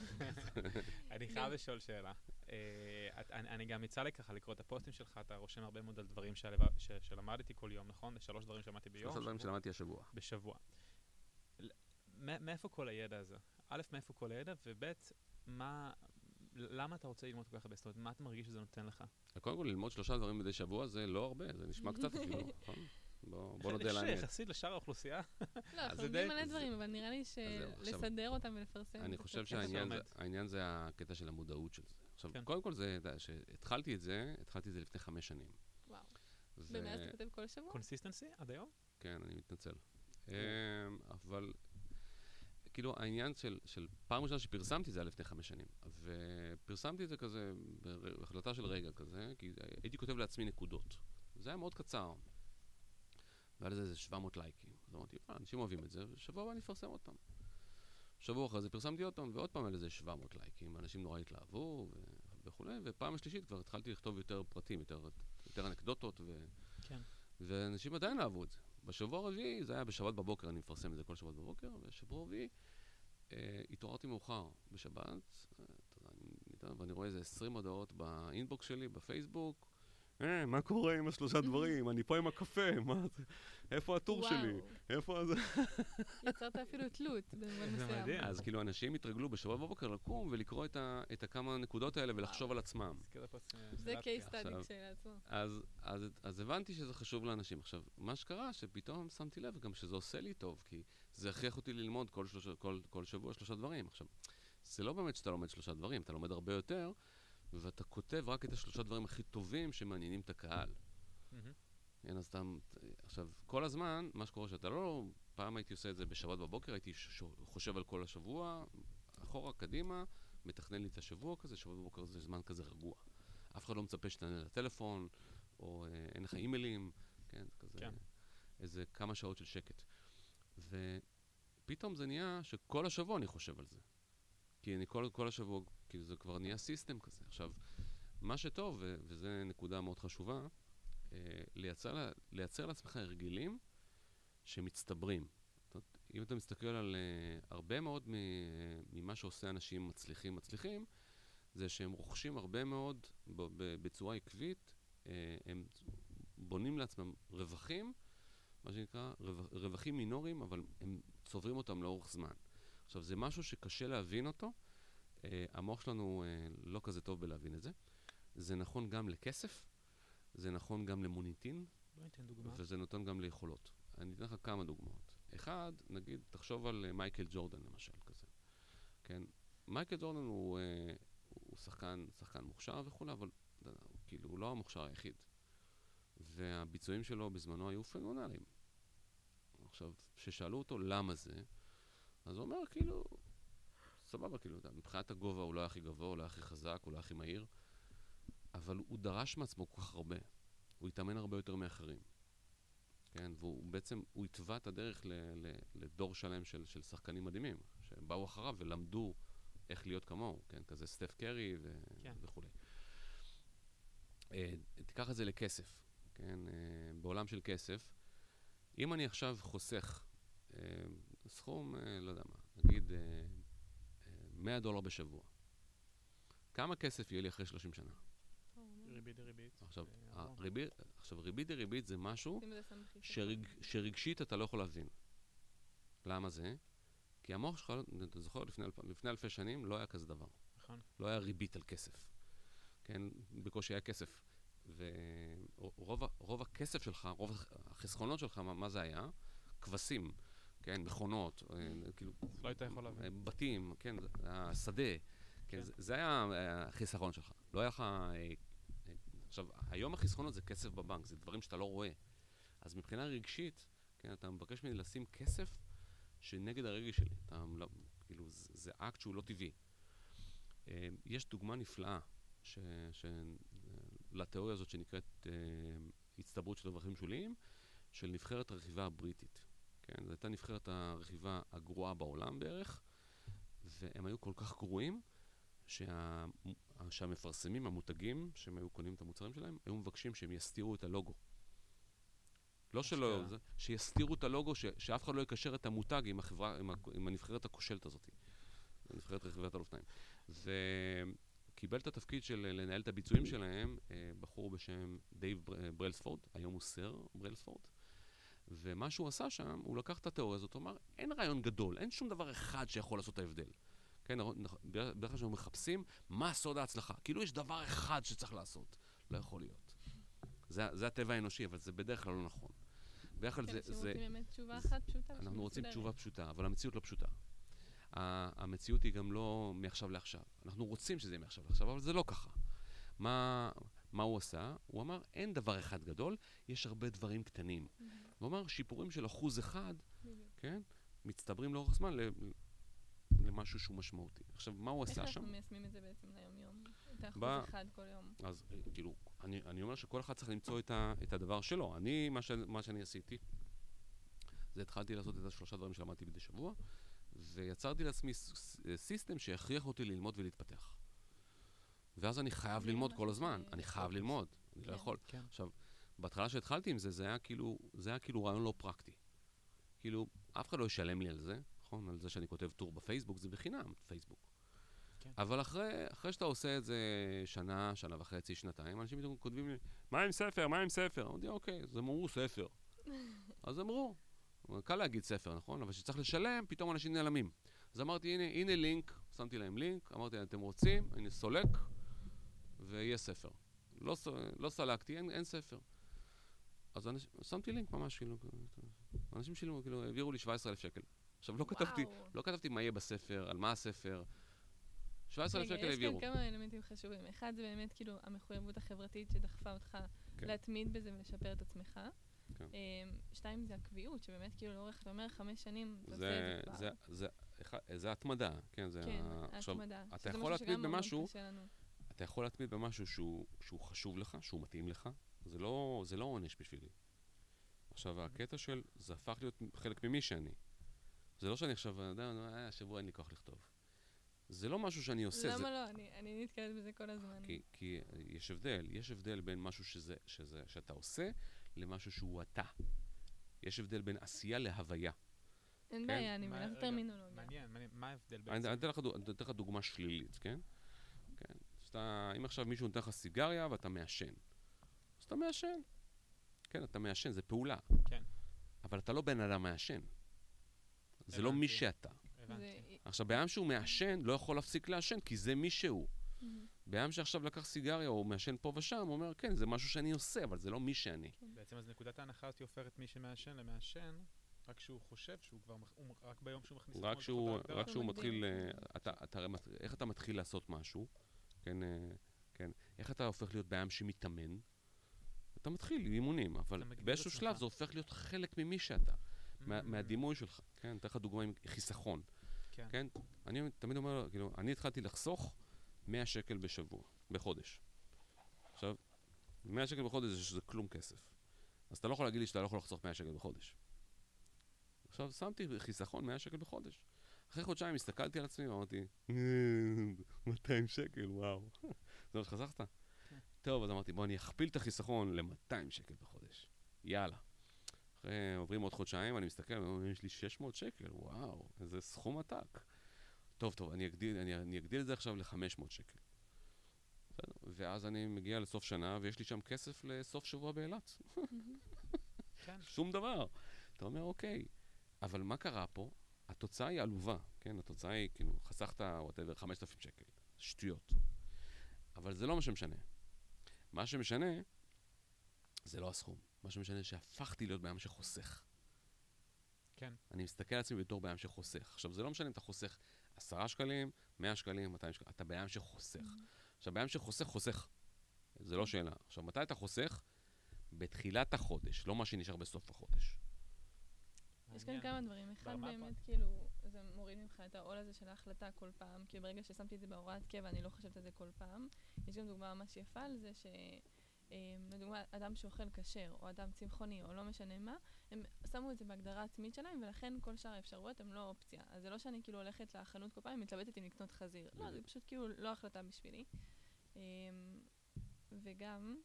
אני חייב לשאול שאלה. אה, אני גם יצא לי ככה לקרוא את הפוסטים שלך, אתה רושם הרבה מאוד על דברים שלמדתי כל יום, נכון? שלוש דברים שלמדתי ביום. שלושה דברים שלמדתי השבוע. בשבוע. מאיפה כל הידע הזה? א', מאיפה כל הידע, וב', מה... למה אתה רוצה ללמוד כל כך הרבה? זאת אומרת, מה אתה מרגיש שזה נותן לך? קודם כל, ללמוד שלושה דברים מדי שבוע זה לא הרבה, זה נשמע קצת אפילו, נכון? בוא נודה על האמת. יחסית לשאר האוכלוסייה. לא, אנחנו לומדים די- מלא דברים, אבל נראה לי שלסדר אותם ולפרסם. אני חושב. שהעניין זה- הקטע של המודעות של זה. עכשיו, כן. קודם כל זה, אתה יודע, שהתחלתי את זה, התחלתי את זה לפני חמש שנים. וואו. ומאז אתה כותב כל שבוע? consistency עד היום? כן, אני מתנצל. אמ, אבל, כאילו, העניין של, של פעם ראשונה שפרסמתי זה היה לפני חמש שנים. ופרסמתי את זה כזה, בהחלטה של רגע כזה, כי הייתי כותב לעצמי נקודות. זה היה מאוד קצר. והיה לזה איזה 700 לייקים. אז אמרתי, "אה, אנשים אוהבים את זה, ושבוע הבא אני אפרסם עוד פעם. שבוע אחרי זה פרסמתי עוד פעם, ועוד פעם היה לזה 700 לייקים. אנשים נורא התלהבו ו- וכולי, ופעם השלישית כבר התחלתי לכתוב יותר פרטים, יותר, יותר אנקדוטות, ו... כן. ואנשים עדיין אהבו את זה. בשבוע הרביעי, זה היה בשבת בבוקר, אני מפרסם את זה כל שבת בבוקר, ובשבוע הרביעי אה, התעוררתי מאוחר בשבת, אה, ואני רואה איזה 20 הודעות באינבוקס שלי, בפייסבוק. אה, מה קורה עם השלושה דברים? אני פה עם הקפה, מה זה? איפה הטור שלי? איפה זה? יצרת אפילו תלות במובן זה מסוים. מדהים. אז כאילו אנשים התרגלו בשבוע בבוקר לקום ולקרוא את, הכמה נקודות האלה ולחשוב על עצמם. אה, זה case study כשלעצמו. אז, הבנתי שזה חשוב לאנשים. עכשיו, מה שקרה, שפתאום שמתי לב גם שזה עושה לי טוב, כי זה הכריח אותי ללמוד כל, שלושה, כל, כל שבוע שלושה דברים. עכשיו, זה לא באמת שאתה לומד שלושה דברים, אתה לומד הרבה יותר, ואתה כותב רק את השלושה דברים הכי טובים שמעניינים את הקהל. כן, אז אתה... עכשיו, כל הזמן, מה שקורה שאתה לא... פעם הייתי עושה את זה בשבת בבוקר, הייתי ש- חושב על כל השבוע, אחורה, קדימה, מתכנן לי את השבוע כזה, שבת בבוקר זה זמן כזה רגוע. אף אחד לא מצפה שתענה לטלפון, או אה, אין לך אימיילים, כן, זה כזה... כן. איזה כמה שעות של שקט. ופתאום זה נהיה שכל השבוע אני חושב על זה. כי אני כל, כל השבוע, כאילו זה כבר נהיה סיסטם כזה. עכשיו, מה שטוב, וזו נקודה מאוד חשובה, אה, לייצר, לייצר לעצמך הרגלים שמצטברים. זאת אם אתה מסתכל על אה, הרבה מאוד ממה שעושה אנשים מצליחים מצליחים, זה שהם רוכשים הרבה מאוד בצורה עקבית, אה, הם בונים לעצמם רווחים, מה שנקרא רו- רווחים מינוריים, אבל הם צוברים אותם לאורך זמן. עכשיו, זה משהו שקשה להבין אותו, המוח שלנו אה, לא כזה טוב בלהבין את זה. זה נכון גם לכסף, זה נכון גם למוניטין. וזה נותן גם ליכולות. אני אתן לך כמה דוגמאות. אחד, נגיד, תחשוב על אה, מייקל ג'ורדן למשל, כזה. כן? מייקל ג'ורדן הוא, אה, הוא שחקן, שחקן מוכשר וכולי, אבל הוא כאילו, הוא לא המוכשר היחיד. והביצועים שלו בזמנו היו פנומנליים. עכשיו, כששאלו אותו למה זה, אז הוא אומר, כאילו, סבבה, כאילו, מבחינת הגובה הוא לא היה הכי גבוה, הוא לא היה הכי חזק, הוא לא היה הכי מהיר, אבל הוא דרש מעצמו כל כך הרבה. הוא התאמן הרבה יותר מאחרים. כן, והוא בעצם, הוא התווה את הדרך ל, ל, לדור שלם של, של שחקנים מדהימים, שבאו אחריו ולמדו איך להיות כמוהו, כן, כזה סטף קרי ו, כן. וכולי. אה, תיקח את זה לכסף, כן, אה, בעולם של כסף, אם אני עכשיו חוסך אה, סכום, לא יודע מה, נגיד 100 דולר בשבוע, כמה כסף יהיה לי אחרי 30 שנה? ריבית דריבית. עכשיו, אה. הריבית, עכשיו ריבית דריבית זה משהו. שרג, שרגשית אתה לא יכול להבין. למה זה? כי המוח שלך, אתה זוכר, לפני, לפני אלפי שנים לא היה כזה דבר. נכון. לא היה ריבית על כסף. כן, בקושי היה כסף. ורוב הכסף שלך, רוב הח- החסכונות שלך, מה, מה זה היה? כבשים, כן, מכונות, אה, כאילו, לא היית יכול להבין. אה, בתים, כן, השדה, כן, כן. זה, היה אה, החיסכון שלך. לא היה לך... עכשיו, היום החסכונות זה כסף בבנק, זה דברים שאתה לא רואה. אז מבחינה רגשית, כן, אתה מבקש ממני לשים כסף שנגד הרגש שלי. אתה, לא, כאילו, זה, זה אקט שהוא לא טבעי. יש דוגמה נפלאה ש, ש, לתיאוריה הזאת שנקראת הצטברות של רווחים שוליים, של נבחרת הרכיבה הבריטית. כן, זו הייתה נבחרת הרכיבה הגרועה בעולם בערך, והם היו כל כך גרועים, שה, שהמפרסמים, המותגים, שהם היו קונים את המוצרים שלהם, היו מבקשים שהם יסתירו את הלוגו. לא שלא, אשכרה. זה, שיסתירו את הלוגו, ש, שאף אחד לא יקשר את המותג עם, החברה, עם, ה, עם הנבחרת הכושלת הזאת, נבחרת רכיבת על אופניים. וקיבל את התפקיד של לנהל את הביצועים שלהם אה, בחור בשם דייב בר- ברלספורד, היום הוא סר ברלספורד. ומה שהוא עשה שם, הוא לקח את התיאוריה הזאת, הוא אמר, אין רעיון גדול, אין שום דבר אחד שיכול לעשות את ההבדל. כן, נכון, בדרך בדרך כלל כשאנחנו מחפשים, מה סוד ההצלחה? כאילו יש דבר אחד שצריך לעשות. לא יכול להיות. זה, זה הטבע האנושי, אבל זה בדרך כלל לא נכון. כן, זה, אנשים רוצים באמת תשובה אחת פשוטה. אנחנו רוצים. תשובה פשוטה, אבל המציאות לא פשוטה. המציאות היא גם לא מעכשיו לעכשיו. אנחנו רוצים שזה יהיה מעכשיו לעכשיו, אבל זה לא ככה. מה, מה הוא עשה? הוא אמר, אין דבר אחד גדול, יש הרבה דברים קטנים. מהמם. הוא אמר, שיפורים של אחוז אחד. כן, מצטברים לאורך זמן ל- למשהו שהוא משמעותי. עכשיו, מה הוא איך עשה שם? אנחנו מיישמים את זה בעצם ליום-יום? את האחוז ב- אחד כל יום. אז אה, כאילו, אני, אני אומר שכל אחד צריך למצוא את, ה, את הדבר שלו. אני, מה, ש, מה שאני עשיתי, זה התחלתי לעשות את השלושה דברים שלמדתי מדי שבוע, ויצרתי לעצמי ס- ס- סיסטם שיכריח אותי ללמוד ולהתפתח. ואז אני חייב ללמוד כל הזמן, אני חייב פוקוס. ללמוד, אני לא כן. יכול. כן. עכשיו, בהתחלה שהתחלתי עם זה, זה היה כאילו, זה היה כאילו רעיון לא פרקטי. כאילו, אף אחד לא ישלם לי על זה, נכון? על זה שאני כותב טור בפייסבוק, זה בחינם, פייסבוק. כן. אבל אחרי, אחרי שאתה עושה את זה שנה, שנה וחצי, שנתיים, אנשים פתאום כותבים לי, מה עם ספר? מה עם ספר? אמרתי, אוקיי, אז הם אמרו ספר. אז אמרו. קל להגיד ספר, נכון? אבל כשצריך לשלם, פתאום אנשים נעלמים. אז אמרתי, הנה, הנה לינק, שמתי להם לינק, אמרתי אתם רוצים? הנה סולק, ויהיה ספר. לא, לא סלקתי, אין, אין ספר. אז אנש, שמתי לינק ממש, כאילו, אנשים שילמו, כאילו, העבירו לי 17,000 שקל. עכשיו, לא כתבתי. לא כתבתי מה יהיה בספר, על מה הספר. 17,000 שקל רגע, יש העבירו. כאן כמה אלמנטים חשובים. אחד זה באמת כאילו המחויבות החברתית שדחפה אותך כן. להתמיד בזה ולשפר את עצמך. כן. אמ, שתיים זה הקביעות, שבאמת כאילו לאורך, אתה אומר חמש שנים, אתה עושה זה, את זה כבר. זה, זה, זה התמדה, כן, זה כן. עכשיו, ההתמדה. אתה יכול להתמיד במשהו. אתה יכול להתמיד במשהו שהוא, שהוא חשוב לך, שהוא מתאים לך, זה לא, זה לא עונש בשבילי. עכשיו, הקטע של, זה הפך להיות חלק ממי שאני. זה לא שאני עכשיו, אתה יודע, אה, השבוע אין לי כוח לכתוב. זה לא משהו שאני עושה, למה זה... לא? אני- אני נתקלת בזה כל הזמן. כי, כי יש הבדל, יש הבדל בין משהו שזה, שזה, שאתה עושה למשהו שהוא אתה. יש הבדל בין עשייה להוויה. אין כן. בעיה, אני מבינה את הטרמינולוגיה. מעניין, מעניין. מה ההבדל אני בעצם? אני אתן לך, דוג- אני אתן לך דוגמה שלילית, כן? כן. שאתה, אם עכשיו מישהו נותן לך סיגריה ואתה מעשן, אתה מעשן. כן, אתה מעשן, זה פעולה. כן. אבל אתה לא בן אדם מעשן. זה לא מי. שאתה. הבנתי. עכשיו, אדם שהוא מעשן, לא יכול להפסיק לעשן, כי זה מי שהוא. בן אדם שעכשיו לקח סיגריה או מעשן פה ושם, הוא אומר, כן, זה משהו שאני עושה, אבל זה לא מי שאני. בעצם בעצם אז נקודת ההנחה הזאת הופכת מי שמעשן למעשן, רק שהוא חושב שהוא כבר, רק ביום שהוא מכניס רק שהוא. רק שהוא הוא מתחיל. אה, אתה, אתה, איך אתה מתחיל לעשות משהו, כן, אה, כן, איך אתה הופך להיות בעם שמתאמן? אתה מתחיל עם אימונים, אבל באיזשהו. שלב זה הופך להיות חלק ממי שאתה, מה, Mm, מהדימוי שלך, כן, אתן לך דוגמה עם חיסכון, כן. כן, אני תמיד אומר, כאילו, אני התחלתי לחסוך 100 שקל בשבוע, בחודש. עכשיו, 100 שקל בחודש זה שזה כלום כסף. אז אתה לא יכול להגיד לי שאתה לא יכול לחסוך 100 שקל בחודש. עכשיו, שמתי חיסכון 100 שקל בחודש. אחרי חודשיים הסתכלתי על עצמי ואמרתי, "אה, 200 שקל, וואו. זה מה שחסכת? טוב, אז אמרתי, בוא אני אכפיל את החיסכון ל-200 שקל בחודש. יאללה. אחרי, עוברים עוד חודשיים, אני מסתכל, יש לי 600 שקל, וואו, איזה סכום עתק. טוב, טוב, אני אגדיל, אני, אני אגדיל את זה עכשיו ל-500 שקל. בסדר? ואז אני מגיע לסוף שנה, ויש לי שם כסף לסוף שבוע באילת. כן. שום דבר. אתה אומר, אוקיי, אבל מה קרה פה? התוצאה היא עלובה, כן? התוצאה היא, כאילו, חסכת, וואטאבר, 5,000 שקל. שטויות. אבל זה לא מה שמשנה. מה שמשנה, זה לא הסכום. מה שמשנה שהפכתי להיות בעם שחוסך. כן. אני מסתכל על עצמי בתור בעם שחוסך. עכשיו, זה לא משנה אם אתה חוסך 10 שקלים, 100 שקלים, 200 שקלים, אתה בעם שחוסך. עכשיו, בעם שחוסך, חוסך. זה לא שאלה. עכשיו, מתי אתה חוסך? בתחילת החודש, לא מה שנשאר בסוף החודש. יש כאן. כמה דברים. אחד באמת, כאילו, זה מוריד ממך את העול הזה של ההחלטה כל פעם, כי ברגע ששמתי את זה בהוראת קבע, אני לא חושבת על זה כל פעם. יש גם דוגמה ממש יפה על זה ש... אמ, לדוגמה, אדם שאוכל כשר, או אדם צמחוני, או לא משנה מה, הם שמו את זה בהגדרה עצמית שלהם, ולכן כל שאר האפשרויות הן לא אופציה. אז זה לא שאני כאילו הולכת לחנות כל פעם, מתלבטת אם לקנות חזיר. לא, זה פשוט כאילו לא החלטה בשבילי. אמ, וגם...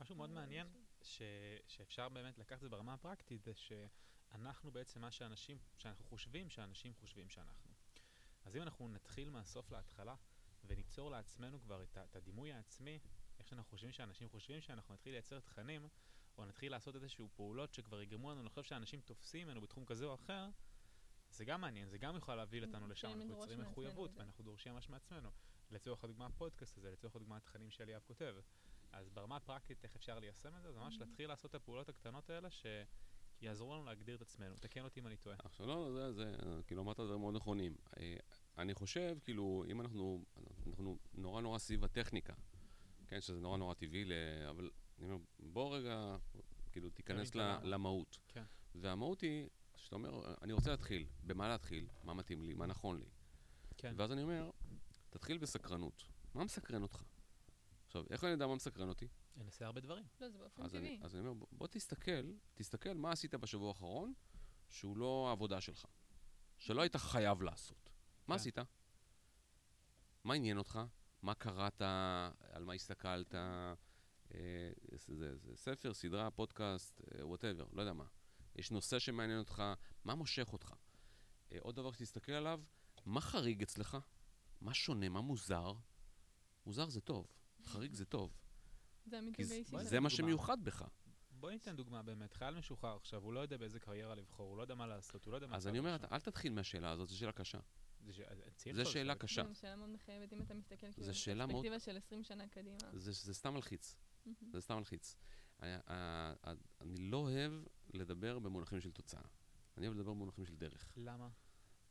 משהו מאוד מעניין, ש, שאפשר באמת לקחת את זה ברמה הפרקטית, זה שאנחנו בעצם מה שאנשים, שאנחנו חושבים שאנשים חושבים שאנחנו. אז אם אנחנו נתחיל מהסוף להתחלה, וניצור לעצמנו כבר את, את הדימוי העצמי, איך שאנחנו חושבים שאנשים חושבים שאנחנו נתחיל לייצר תכנים, או נתחיל לעשות איזשהו פעולות שכבר יגרמו לנו לחשוב שאנשים תופסים ממנו בתחום כזה או אחר, זה גם מעניין, זה גם יכול להביא אותנו לשם, מתחילים אנחנו יוצרים מחויבות. ואנחנו דורשים ממש מעצמנו. לצורך הדוגמה הפודקאסט הזה, לצורך הדוגמה התכנים שאליאב כותב. אז ברמה הפרקטית, איך אפשר ליישם את זה? זה ממש. להתחיל לעשות את הפעולות הקטנות האלה שיעזרו לנו להגדיר את עצמנו. תקן אותי אם אני טועה. עכשיו, לא, זה, זה, כאילו, אמרת דברים מאוד נכונים. אה, אני חושב, כאילו, אם אנחנו, אנחנו נורא נורא סביב הטכניקה, כן, שזה נורא נורא טבעי, ל- אבל אני אומר, בוא רגע, כאילו, תיכנס ל-. למהות. כן. והמהות היא, שאתה אומר, אני רוצה להתחיל, במה להתחיל, מה מתאים לי, מה נכון לי. כן. ואז אני אומר, תתחיל בסקרנות. מה מסקרן אותך? עכשיו, איך אני יודע מה מסקרן אותי? אני אנסה הרבה דברים. לא, זה באופן אז אני, טבעי. אז אני אומר, בוא, בוא תסתכל, תסתכל מה עשית בשבוע האחרון שהוא לא העבודה שלך. שלא היית חייב לעשות. מה כן. עשית? מה עניין אותך? מה קראת? על מה הסתכלת? אה, זה, זה, זה ספר, סדרה, פודקאסט, whatever, לא יודע מה. יש נושא שמעניין אותך, מה מושך אותך? אה, עוד דבר שתסתכל עליו, מה חריג אצלך? מה שונה? מה מוזר? מוזר זה טוב, חריג זה טוב. זה המיתוג האישי בואי זה. מה. שמיוחד בך. בואי ניתן דוגמה באמת. חייל משוחרר עכשיו, הוא לא יודע באיזה קריירה לבחור, הוא לא יודע מה לעשות, הוא לא יודע מה... אז אני אומר. אל תתחיל מהשאלה הזאת, זו שאלה קשה. צריך זו שאלה. קשה. זו שאלה מאוד מחייבת, אם אתה מסתכל כאילו זו שאלה מאוד- בפרספקטיבה של 20 שנה קדימה. זה, זה סתם מלחיץ. זה סתם מלחיץ. אני, אני, אני לא אוהב לדבר במונחים של תוצאה. אני אוהב לדבר במונחים של דרך. למה?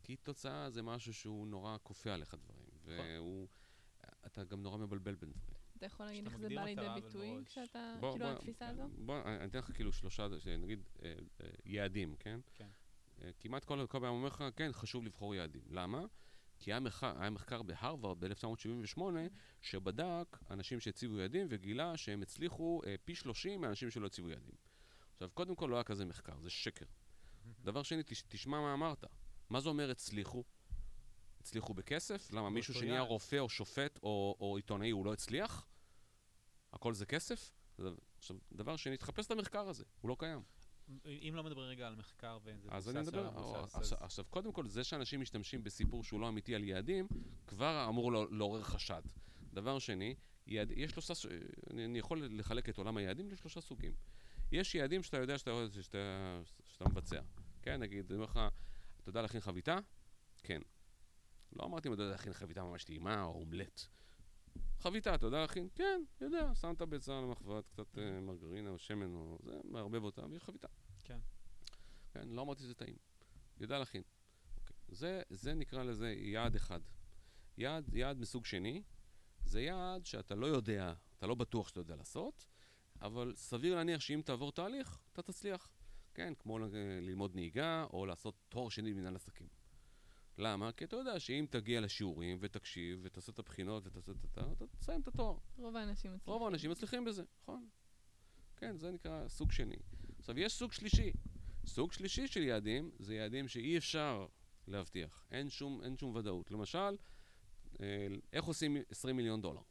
כי תוצאה זה משהו שהוא נורא כופה עליך דברים, והוא... אתה גם נורא מבלבל בין דברים. אתה יכול להגיד איך זה בא לידי ביטוי. כשאתה, בוא- כאילו בוא- התפיסה הזו? בוא, אני אתן לך כאילו שלושה, נגיד, אה, אה, יעדים, כן? כן. אה, כמעט כל פעם אומר לך, כן, חשוב לבחור יעדים. למה? כי היה מחקר, היה מחקר בהרווארד ב-1978 שבדק אנשים שהציבו יעדים וגילה שהם הצליחו אה, פי 30 מאנשים שלא הציבו יעדים. עכשיו, קודם כל לא היה כזה מחקר, זה שקר. דבר שני, תש, תשמע מה אמרת. מה זה אומר הצליחו? הצליחו בכסף? למה מישהו שנהיה. רופא או שופט או, או עיתונאי הוא לא הצליח? הכל זה כסף? עכשיו, דבר שני, תחפש את המחקר הזה, הוא לא קיים. אם לא מדברים רגע על מחקר ואין זה אז אני מדבר, עכשיו, קודם כל, זה שאנשים משתמשים בסיפור שהוא לא אמיתי על יעדים, כבר אמור לא- לעורר חשד. דבר שני, יעד, יש שלושה, אני יכול לחלק את עולם היעדים לשלושה סוגים. יש יעדים שאתה יודע שאתה, שאתה, שאתה מבצע. כן, נגיד, אני אומר לך, אתה יודע להכין חביתה? כן. לא אמרתי אם אתה יודע להכין חביתה ממש טעימה או אומלט. חביתה, אתה יודע להכין? כן, יודע, שם את הביצה על המחבת, קצת אה, מרגרינה או שמן או זה, מערבב אותה, ויש חביתה. כן. כן, לא אמרתי שזה טעים. יודע להכין. אוקיי. זה, זה נקרא לזה יעד אחד. יעד, יעד מסוג שני, זה יעד שאתה לא יודע, אתה לא בטוח שאתה יודע לעשות, אבל סביר להניח שאם תעבור תהליך, אתה תצליח. כן, כמו ל- ללמוד נהיגה, או לעשות תואר שני במנהל עסקים. למה? כי אתה יודע שאם תגיע לשיעורים ותקשיב ותעשה את הבחינות ותעשה את ה... אתה תסיים את התואר. רוב האנשים מצליחים. רוב האנשים מצליחים בזה, נכון? כן, זה נקרא סוג שני. עכשיו, יש סוג שלישי. סוג שלישי של יעדים זה יעדים שאי אפשר להבטיח. אין שום, אין שום ודאות. למשל, אה, איך עושים 20 מיליון דולר?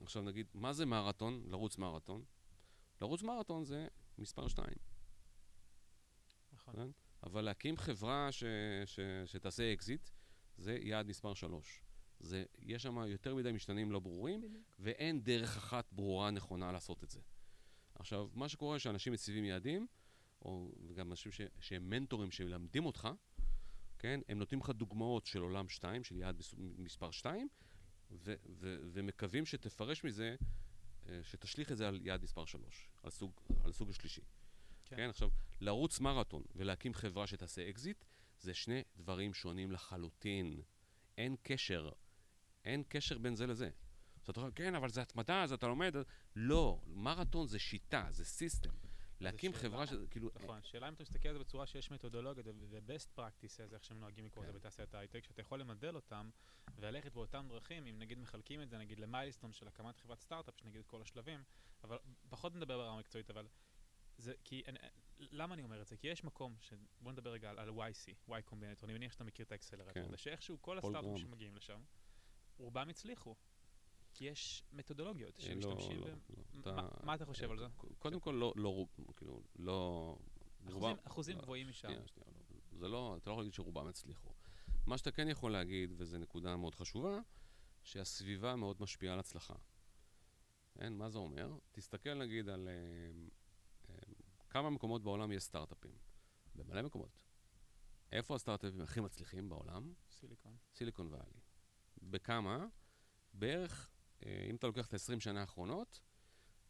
עכשיו נגיד, מה זה מרתון? לרוץ מרתון? לרוץ מרתון זה מספר 2. נכון. כן? אבל להקים חברה ש, ש, שתעשה אקזיט, זה יעד מספר 3. זה, יש שם יותר מדי משתנים לא ברורים, בדיוק. ואין דרך אחת ברורה נכונה לעשות את זה. עכשיו, מה שקורה שאנשים מציבים יעדים, או גם אנשים ש, שהם מנטורים שמלמדים אותך, כן, הם נותנים לך דוגמאות של עולם 2, של יעד מס, מספר 2, ו, ו, ומקווים שתפרש מזה, אה, שתשליך את זה על יעד מספר 3, על סוג, על סוג השלישי. כן. כן. עכשיו, לרוץ מרתון ולהקים חברה שתעשה אקזיט, זה שני דברים שונים לחלוטין. אין קשר. אין קשר בין זה לזה. אז אתה אומר, כן, אבל זה התמדה, אז אתה לומד. לא, מרתון זה שיטה, זה system. להקים שאלה. חברה שזה, כאילו... נכון, השאלה אם אתה מסתכל על זה בצורה שיש מתודולוגיות ו-best practices, איך שהם נוהגים לקרוא לזה כן. בתעשיית ההייטק, שאתה יכול למדל אותם וללכת באותם דרכים, אם נגיד מחלקים את זה נגיד למיילסטון של הקמת חברת סטארט-אפ, שנגיד את כל השלבים, אבל פחות נדבר ברמה מקצועית, אבל זה כי, אני, למה אני אומר את זה? כי יש מקום, ש... בוא נדבר רגע על, על YC, Y Combinator, אני מניח שאתה מכיר את האקסלרטור, כן. שאיכשהו כל הסטארט-אפים. שמגיעים לשם, רובם הצליחו. כי יש מתודולוגיות אה, שמשתמשים לא, בהם. לא, מה- מה אתה חושב על זה? קודם כל, לא, לא, כאילו, לא... אחוזים, אחוזים לא, גבוהים משם. שנייה, שנייה, לא. זה לא, אתה לא יכול להגיד שרובם הצליחו. מה שאתה כן יכול להגיד, וזו נקודה מאוד חשובה, שהסביבה מאוד משפיעה על הצלחה. כן, מה זה אומר? תסתכל נגיד על אה, כמה מקומות בעולם יש סטארט-אפים. במלא מקומות. איפה הסטארט-אפים הכי מצליחים בעולם? סיליקון. סיליקון ואלי. בכמה? בערך, אה, אם אתה לוקח את ה-20 שנה האחרונות,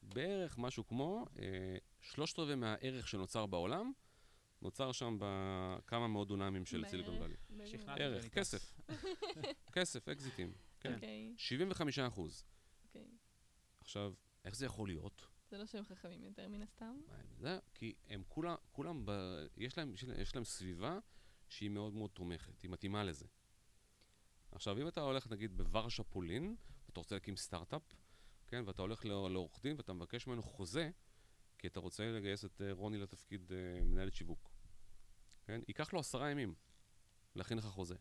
בערך משהו כמו אה, שלושת רבעי מהערך שנוצר בעולם, נוצר שם בכמה מאות דונמים של סיליקון? ואלי. ערך, כסף. כסף, אקזיטים. כן. אוקיי, 75 אחוז. אוקיי. עכשיו, איך זה יכול להיות? זה לא שהם חכמים יותר מן הסתם. זה? כי הם כולם, כולם ב... יש, להם, יש להם- סביבה שהיא מאוד מאוד תומכת, היא מתאימה לזה. עכשיו, אם אתה הולך נגיד בוורשה פולין, ואתה רוצה להקים סטארט-אפ, כן, ואתה הולך לא- לעורך דין ואתה מבקש ממנו חוזה, כי אתה רוצה לגייס את אה, רוני לתפקיד אה, מנהלת שיווק, כן, ייקח לו עשרה ימים להכין לך חוזה.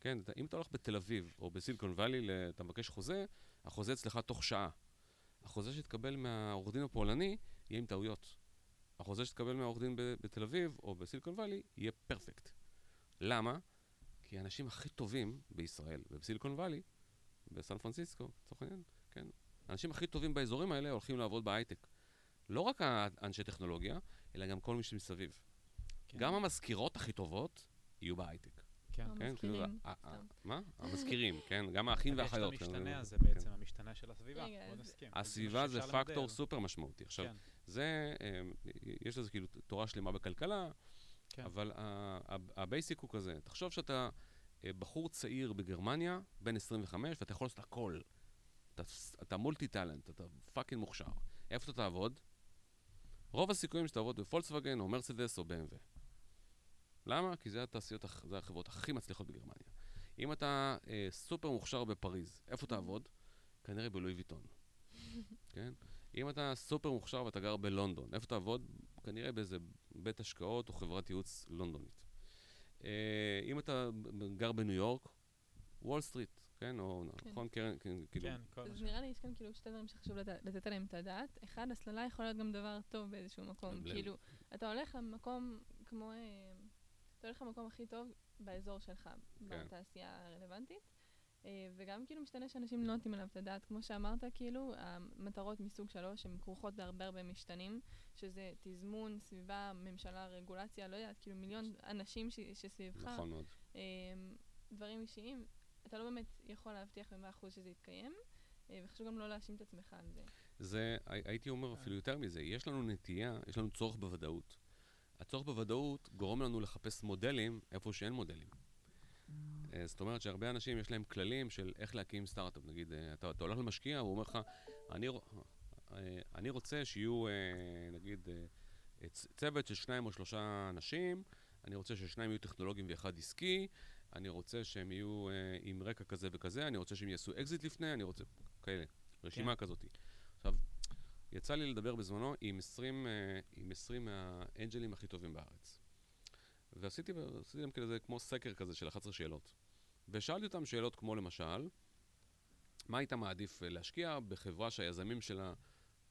כן, אם אתה הולך בתל אביב או בסיליקון וואלי, אתה מבקש חוזה, החוזה אצלך תוך שעה. החוזה שתקבל מהעורך דין הפולני יהיה עם טעויות. החוזה שתקבל מהעורך דין בתל אביב או בסיליקון וואלי יהיה פרפקט. למה? כי האנשים הכי טובים בישראל ובסיליקון וואלי, בסן פרנסיסקו, לצורך העניין, כן, האנשים הכי טובים באזורים האלה הולכים לעבוד בהייטק. לא רק האנשי טכנולוגיה, אלא גם כל מי שמסביב. כן. גם המזכירות הכי טובות יהיו בהייטק. כן. כן, כאילו. מה? המזכירים, כן, גם האחים והאחיות. יש את המשתנה הזה כן. בעצם, המשתנה של הסביבה. בוא נסכים. הסביבה זה פקטור. סופר משמעותי. עכשיו, כן, זה, אה, יש לזה כאילו תורה שלמה בכלכלה, כן. אבל ה basic הוא כזה, תחשוב שאתה אה, בחור צעיר בגרמניה, בן 25, ואתה יכול לעשות הכל. אתה, אתה multi talent, אתה fucking מוכשר. איפה אתה תעבוד? רוב הסיכויים שתעבוד בפולקסווגן או מרצדס או BMW. למה? כי זה התעשיות, זה החברות הכי מצליחות בגרמניה. אם אתה אה, סופר מוכשר בפריז, איפה תעבוד? כנראה בלואי ויטון. כן? אם אתה סופר מוכשר ואתה גר בלונדון, איפה תעבוד? כנראה באיזה בית השקעות או חברת ייעוץ לונדונית. אה, אם אתה ב- גר בניו יורק, וול סטריט, כן? או כן. נכון? קרן, כן, כאילו... כן, כל מה אז ש... נראה לי יש כאן כאילו שתי דברים שחשוב לת- לתת עליהם את הדעת. אחד, הסללה יכול להיות גם דבר טוב באיזשהו מקום. כאילו, אתה הולך למקום כמו... אה, אתה הולך למקום הכי טוב באזור שלך, כן. בתעשייה הרלוונטית. אה, וגם כאילו משתנה שאנשים לא נותנים עליו את הדעת. כמו שאמרת, כאילו, המטרות מסוג שלוש הן כרוכות בהרבה הרבה משתנים, שזה תזמון, סביבה, ממשלה, רגולציה, לא יודעת, כאילו מיליון אנשים ש- שסביבך. נכון מאוד. אמ, דברים אישיים. אתה לא באמת יכול להבטיח במאה אחוז שזה יתקיים, אה, וחשוב גם לא להאשים את עצמך על זה. זה, הי- הייתי אומר אפילו יותר מזה, יש לנו נטייה, יש לנו צורך בוודאות. הצורך בוודאות גורם לנו לחפש מודלים איפה שאין מודלים. אה, זאת אומרת שהרבה אנשים יש להם כללים של איך להקים סטארט-אפ. נגיד, אה, אתה, אתה הולך למשקיע, הוא אומר לך, אני, אה, אני רוצה שיהיו, אה, נגיד, אה, אה, צוות של שניים או שלושה אנשים, אני רוצה ששניים יהיו טכנולוגיים ואחד עסקי, אני רוצה שהם יהיו אה, עם רקע כזה וכזה, אני רוצה שהם יעשו אקזיט לפני, אני רוצה... כאלה, רשימה כן. כזאת. יצא לי לדבר בזמנו עם 20, אה, עם 20 מהאנג'לים הכי טובים בארץ. ועשיתי עשיתי להם כזה, כמו סקר כזה של 11 שאלות. ושאלתי אותם שאלות כמו למשל, מה היית מעדיף אה, להשקיע בחברה שהיזמים שלה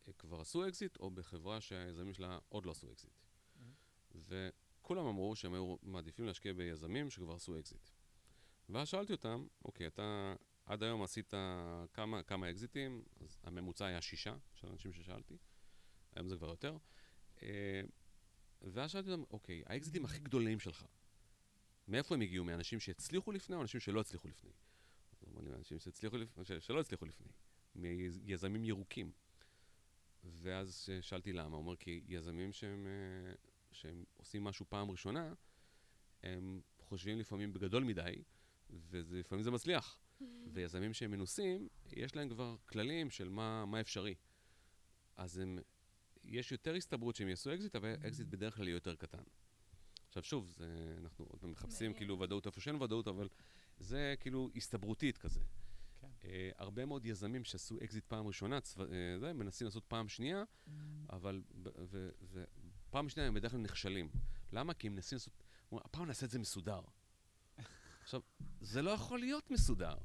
אה, כבר עשו אקזיט, או בחברה שהיזמים שלה עוד לא עשו אקזיט? וכולם אמרו שהם היו מעדיפים להשקיע ביזמים שכבר עשו אקזיט. ואז שאלתי אותם, אוקיי, אתה עד היום עשית כמה, כמה אקזיטים, אז הממוצע היה שישה של אנשים ששאלתי, היום זה כבר יותר. אה, ואז שאלתי אותם, אוקיי, האקזיטים הכי גדולים שלך, מאיפה הם הגיעו? מאנשים שהצליחו לפני או אנשים שלא הצליחו לפני? אמרו לי, מאנשים שהצליחו לפני, שלא הצליחו לפני, מיזמים ירוקים. ואז שאלתי למה, הוא אומר, כי יזמים שהם, אה, שהם עושים משהו פעם ראשונה, הם חושבים לפעמים בגדול מדי, ולפעמים זה מצליח. ויזמים שהם מנוסים, יש להם כבר כללים של מה, מה אפשרי. אז הם, יש יותר הסתברות שהם יעשו אקזיט, אבל אקזיט בדרך כלל יהיה יותר קטן. עכשיו שוב, זה, אנחנו עוד פעם מחפשים. כאילו ודאות איפה שאין ודאות, אבל זה כאילו הסתברותית כזה. כן. אה, הרבה מאוד יזמים שעשו אקזיט פעם ראשונה, צו, אה, זה, מנסים לעשות פעם שנייה, אבל ו- ו- פעם שנייה הם בדרך כלל נכשלים. למה? כי הם מנסים לעשות, אומרים, הפעם נעשה את זה מסודר. עכשיו, זה לא יכול להיות מסודר.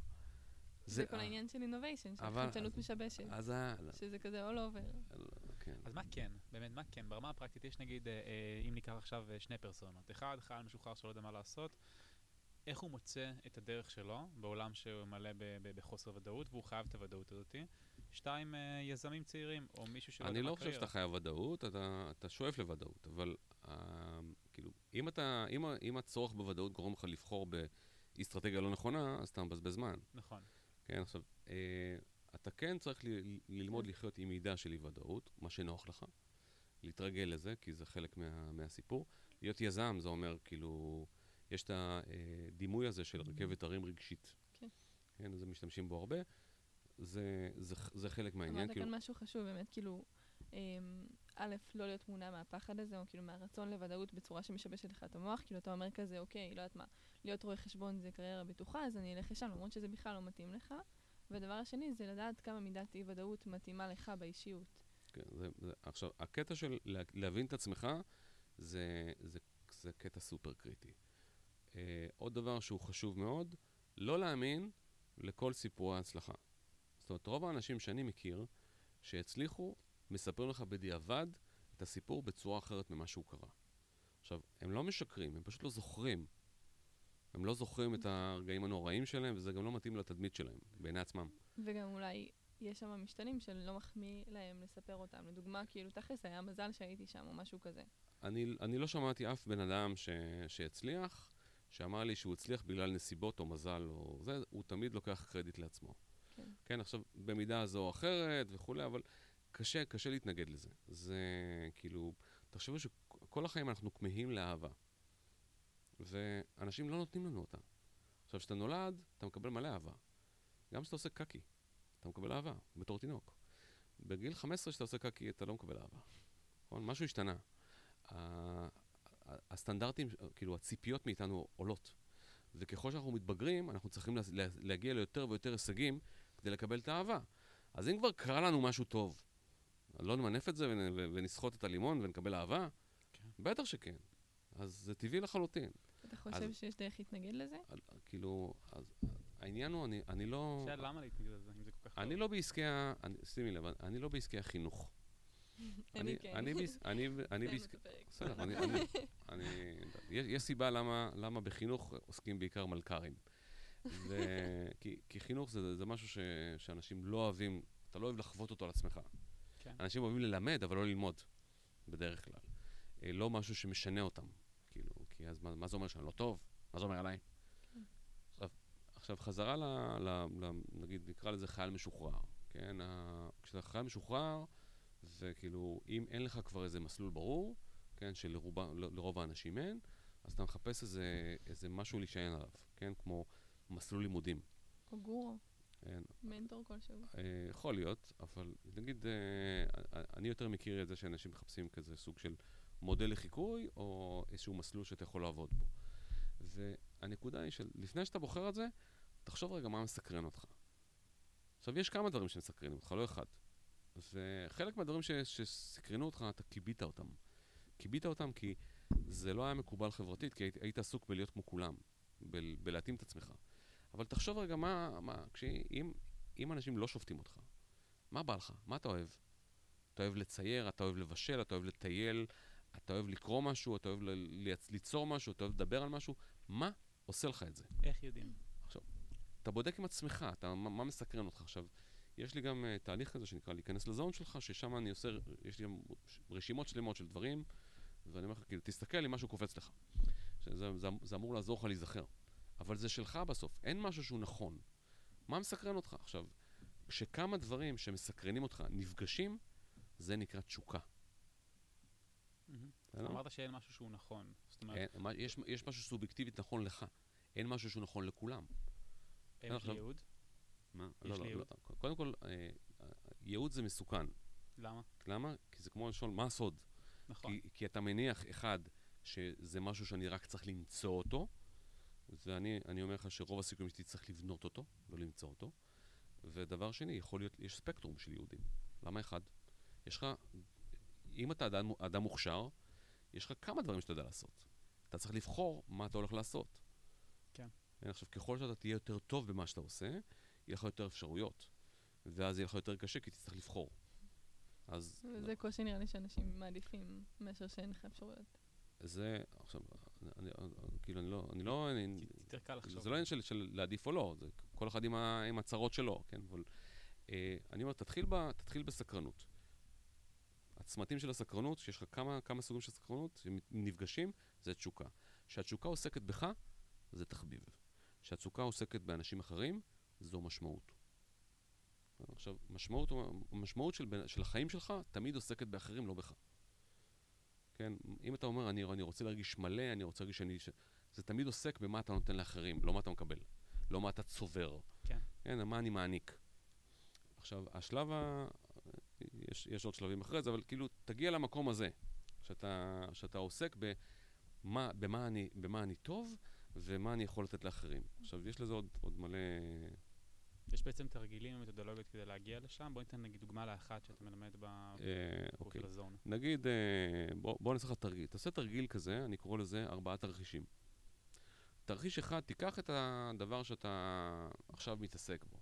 זה כל העניין של innovation, של חדשנות משבשת. אז ה... שזה כזה all over. כן. אז מה כן? באמת, מה כן? ברמה הפרקטית יש נגיד, אה, אה, אם ניקח עכשיו אה, שני פרסונות. אחד, חייל משוחרר שלא יודע מה לעשות, איך הוא מוצא את הדרך שלו בעולם שהוא מלא ב- ב- בחוסר ודאות, והוא חייב את הוודאות הזאתי. שתיים, אה, יזמים צעירים, או מישהו שלא יודע אני מה לא חושב קריירה. שאתה חייב ודאות, אתה, אתה שואף לוודאות, אבל uh, כאילו, אם, אתה, אם, אם הצורך בוודאות גורם לך לבחור באסטרטגיה לא נכונה, אז אתה מבזבז זמן. נכון. כן, עכשיו, אה, אתה כן צריך ל- ללמוד לחיות עם מידה של אי-ודאות, מה שנוח לך, להתרגל לזה, כי זה חלק מה, מהסיפור. להיות יזם זה אומר, כאילו, יש את הדימוי הזה של רכבת הרים רגשית. כן. כן, אז משתמשים בו הרבה. זה, זה, זה חלק מהעניין, אמרת כאילו, כאן משהו חשוב, באמת, כאילו, אמ, א', לא להיות מונע מהפחד הזה, או כאילו מהרצון לוודאות בצורה שמשבשת לך את המוח, כאילו אתה אומר כזה, אוקיי, לא יודעת מה, להיות רואה חשבון זה קריירה בטוחה, אז אני אלך לשם, למרות שזה בכלל לא מתאים לך. והדבר השני זה לדעת כמה מידת אי-ודאות מתאימה לך באישיות. כן, זה, זה, עכשיו, הקטע של לה, להבין את עצמך, זה, זה, זה קטע סופר קריטי. אה, עוד דבר שהוא חשוב מאוד, לא להאמין לכל סיפורי ההצלחה. זאת אומרת, רוב האנשים שאני מכיר, שהצליחו, מספרים לך בדיעבד את הסיפור בצורה אחרת ממה שהוא קרה. עכשיו, הם לא משקרים, הם פשוט לא זוכרים. הם לא זוכרים את הרגעים הנוראים שלהם, וזה גם לא מתאים לתדמית שלהם, בעיני עצמם. וגם אולי יש שם משתנים שלא מחמיא להם לספר אותם. לדוגמה, כאילו, תכלס היה מזל שהייתי שם, או משהו כזה. אני, אני לא שמעתי אף בן אדם ש, שהצליח, שאמר לי שהוא הצליח בגלל נסיבות או מזל או זה, הוא תמיד לוקח קרדיט לעצמו. כן. כן, עכשיו, במידה זו או אחרת וכולי, אבל קשה, קשה להתנגד לזה. זה כאילו, תחשבו שכל החיים אנחנו כמהים לאהבה, ואנשים לא נותנים לנו אותה. עכשיו, כשאתה נולד, אתה מקבל מלא אהבה. גם כשאתה עושה קקי, אתה מקבל אהבה, בתור תינוק. בגיל 15 כשאתה עושה קקי, אתה לא מקבל אהבה. נכון? משהו השתנה. הסטנדרטים, כאילו, הציפיות מאיתנו עולות. וככל שאנחנו מתבגרים, אנחנו צריכים לה- לה- להגיע ליותר ויותר הישגים כדי לקבל את האהבה. אז אם כבר קרה לנו משהו טוב, לא נמנף את זה ונסחוט את הלימון ונקבל אהבה? כן. בטח שכן. אז זה טבעי לחלוטין. אתה חושב שיש דרך להתנגד לזה? על- כאילו, אז העניין הוא, אני, אני לא... שאלה למה להתנגד לזה, אם זה כל כך טוב? אני לא בעסקי ה... אני- שימי לב, אני לא בעסקי החינוך. אני כן. אני בעסקי... בסדר, אני... יש סיבה למה למה בחינוך עוסקים בעיקר מלכ"רים. כי- כי חינוך זה זה משהו ש- שאנשים לא אוהבים, אתה לא אוהב לחוות אותו על עצמך. כן. אנשים אוהבים ללמד, אבל לא ללמוד, בדרך כלל. אה, לא משהו שמשנה אותם. כי אז מה מה זה אומר שאני לא טוב? מה זה אומר עליי? כן. עכשיו, עכשיו, חזרה ל... ל, ל נגיד, נקרא לזה חייל משוחרר, כן? ה, כשאתה חייל משוחרר, זה כאילו, אם אין לך כבר איזה מסלול ברור, כן, שלרוב האנשים אין, אז אתה מחפש איזה, איזה משהו להישען עליו, כן? כמו מסלול לימודים. או גורו. אין. מנטור כלשהו. אה, יכול להיות, אבל נגיד, אה, אני יותר מכיר את זה שאנשים מחפשים כזה סוג של מודל לחיקוי, או איזשהו מסלול שאתה יכול לעבוד בו. והנקודה היא שלפני שאתה בוחר את זה, תחשוב רגע מה מסקרן אותך. עכשיו, יש כמה דברים שמסקרנים אותך, לא אחד. וחלק מהדברים ש, שסקרנו אותך, אתה כיבית אותם. כיבית אותם כי זה לא היה מקובל חברתית, כי היית, היית עסוק בלהיות כמו כולם, ב- בלהתאים את עצמך. אבל תחשוב רגע מה, מה כשאם, אם אנשים לא שופטים אותך, מה בא לך? מה אתה אוהב? אתה אוהב לצייר, אתה אוהב לבשל, אתה אוהב לטייל, אתה אוהב לקרוא משהו, אתה אוהב ליצור משהו, אתה אוהב לדבר על משהו, מה עושה לך את זה? איך יודעים? עכשיו, אתה בודק עם עצמך, אתה, מה, מה מסקרן אותך עכשיו? יש לי גם uh, תהליך כזה שנקרא להיכנס לזון שלך, ששם אני עושה, יש לי רשימות שלמות של דברים, ואני אומר לך, כאילו, תסתכל אם משהו קופץ לך. שזה, זה, זה אמור לעזור לך להיזכר. אבל זה שלך בסוף, אין משהו שהוא נכון. מה מסקרן אותך? עכשיו, כשכמה דברים שמסקרנים אותך נפגשים, זה נקרא תשוקה. אמרת שאין משהו שהוא נכון. יש משהו סובייקטיבית נכון לך. אין משהו שהוא נכון לכולם. יש לי ייעוד? מה? לא, לא, לא. קודם כל, אה, ייעוד זה מסוכן. למה? למה? כי זה כמו לשאול, מה הסוד? נכון. כי אתה מניח, אחד, שזה משהו שאני רק צריך למצוא אותו, ואני אומר לך שרוב הסיכויים שלי צריך לבנות אותו, לא למצוא אותו. ודבר שני, יכול להיות, יש ספקטרום של יהודים. למה אחד? יש לך, אם אתה אדם, אדם מוכשר, יש לך כמה דברים שאתה יודע לעשות. אתה צריך לבחור מה אתה הולך לעשות. כן. עכשיו, ככל שאתה תהיה יותר טוב במה שאתה עושה, יהיה לך יותר אפשרויות. ואז יהיה לך יותר קשה, כי תצטרך לבחור. אז... זה לא. קושי נראה לי שאנשים מעדיפים מאשר שאין לך אפשרויות. זה, עכשיו, אני, כאילו, אני לא, אני לא, אני, יותר קל לחשוב. זה לא עניין של, של להעדיף או לא, זה כל אחד עם, ה, עם הצרות שלו, כן, אבל אה, אני אומר, תתחיל, ב, תתחיל בסקרנות. הצמתים של הסקרנות, שיש לך כמה, כמה סוגים של סקרנות, שנפגשים, זה תשוקה. כשהתשוקה עוסקת בך, זה תחביב. כשהתשוקה עוסקת באנשים אחרים, זו משמעות. עכשיו, משמעות, משמעות של, של החיים שלך תמיד עוסקת באחרים, לא בך. כן? אם אתה אומר, אני, אני רוצה להרגיש מלא, אני רוצה להרגיש שאני... ש... זה תמיד עוסק במה אתה נותן לאחרים, לא מה אתה מקבל. לא מה אתה צובר. כן. כן, מה אני מעניק. עכשיו, השלב ה... יש, יש עוד שלבים אחרי זה, אבל כאילו, תגיע למקום הזה, שאתה, שאתה עוסק במה, במה, אני, במה אני טוב ומה אני יכול לתת לאחרים. עכשיו, יש לזה עוד, עוד מלא... יש בעצם תרגילים ומתודולוגיות כדי להגיע לשם? בוא ניתן נגיד דוגמה לאחת שאתה מלמד בקורס אוקיי. של הזון. נגיד, אה, בוא, בוא נעשה לך תרגיל. תעשה תרגיל כזה, אני קורא לזה ארבעה תרחישים. תרחיש אחד, תיקח את הדבר שאתה עכשיו מתעסק בו.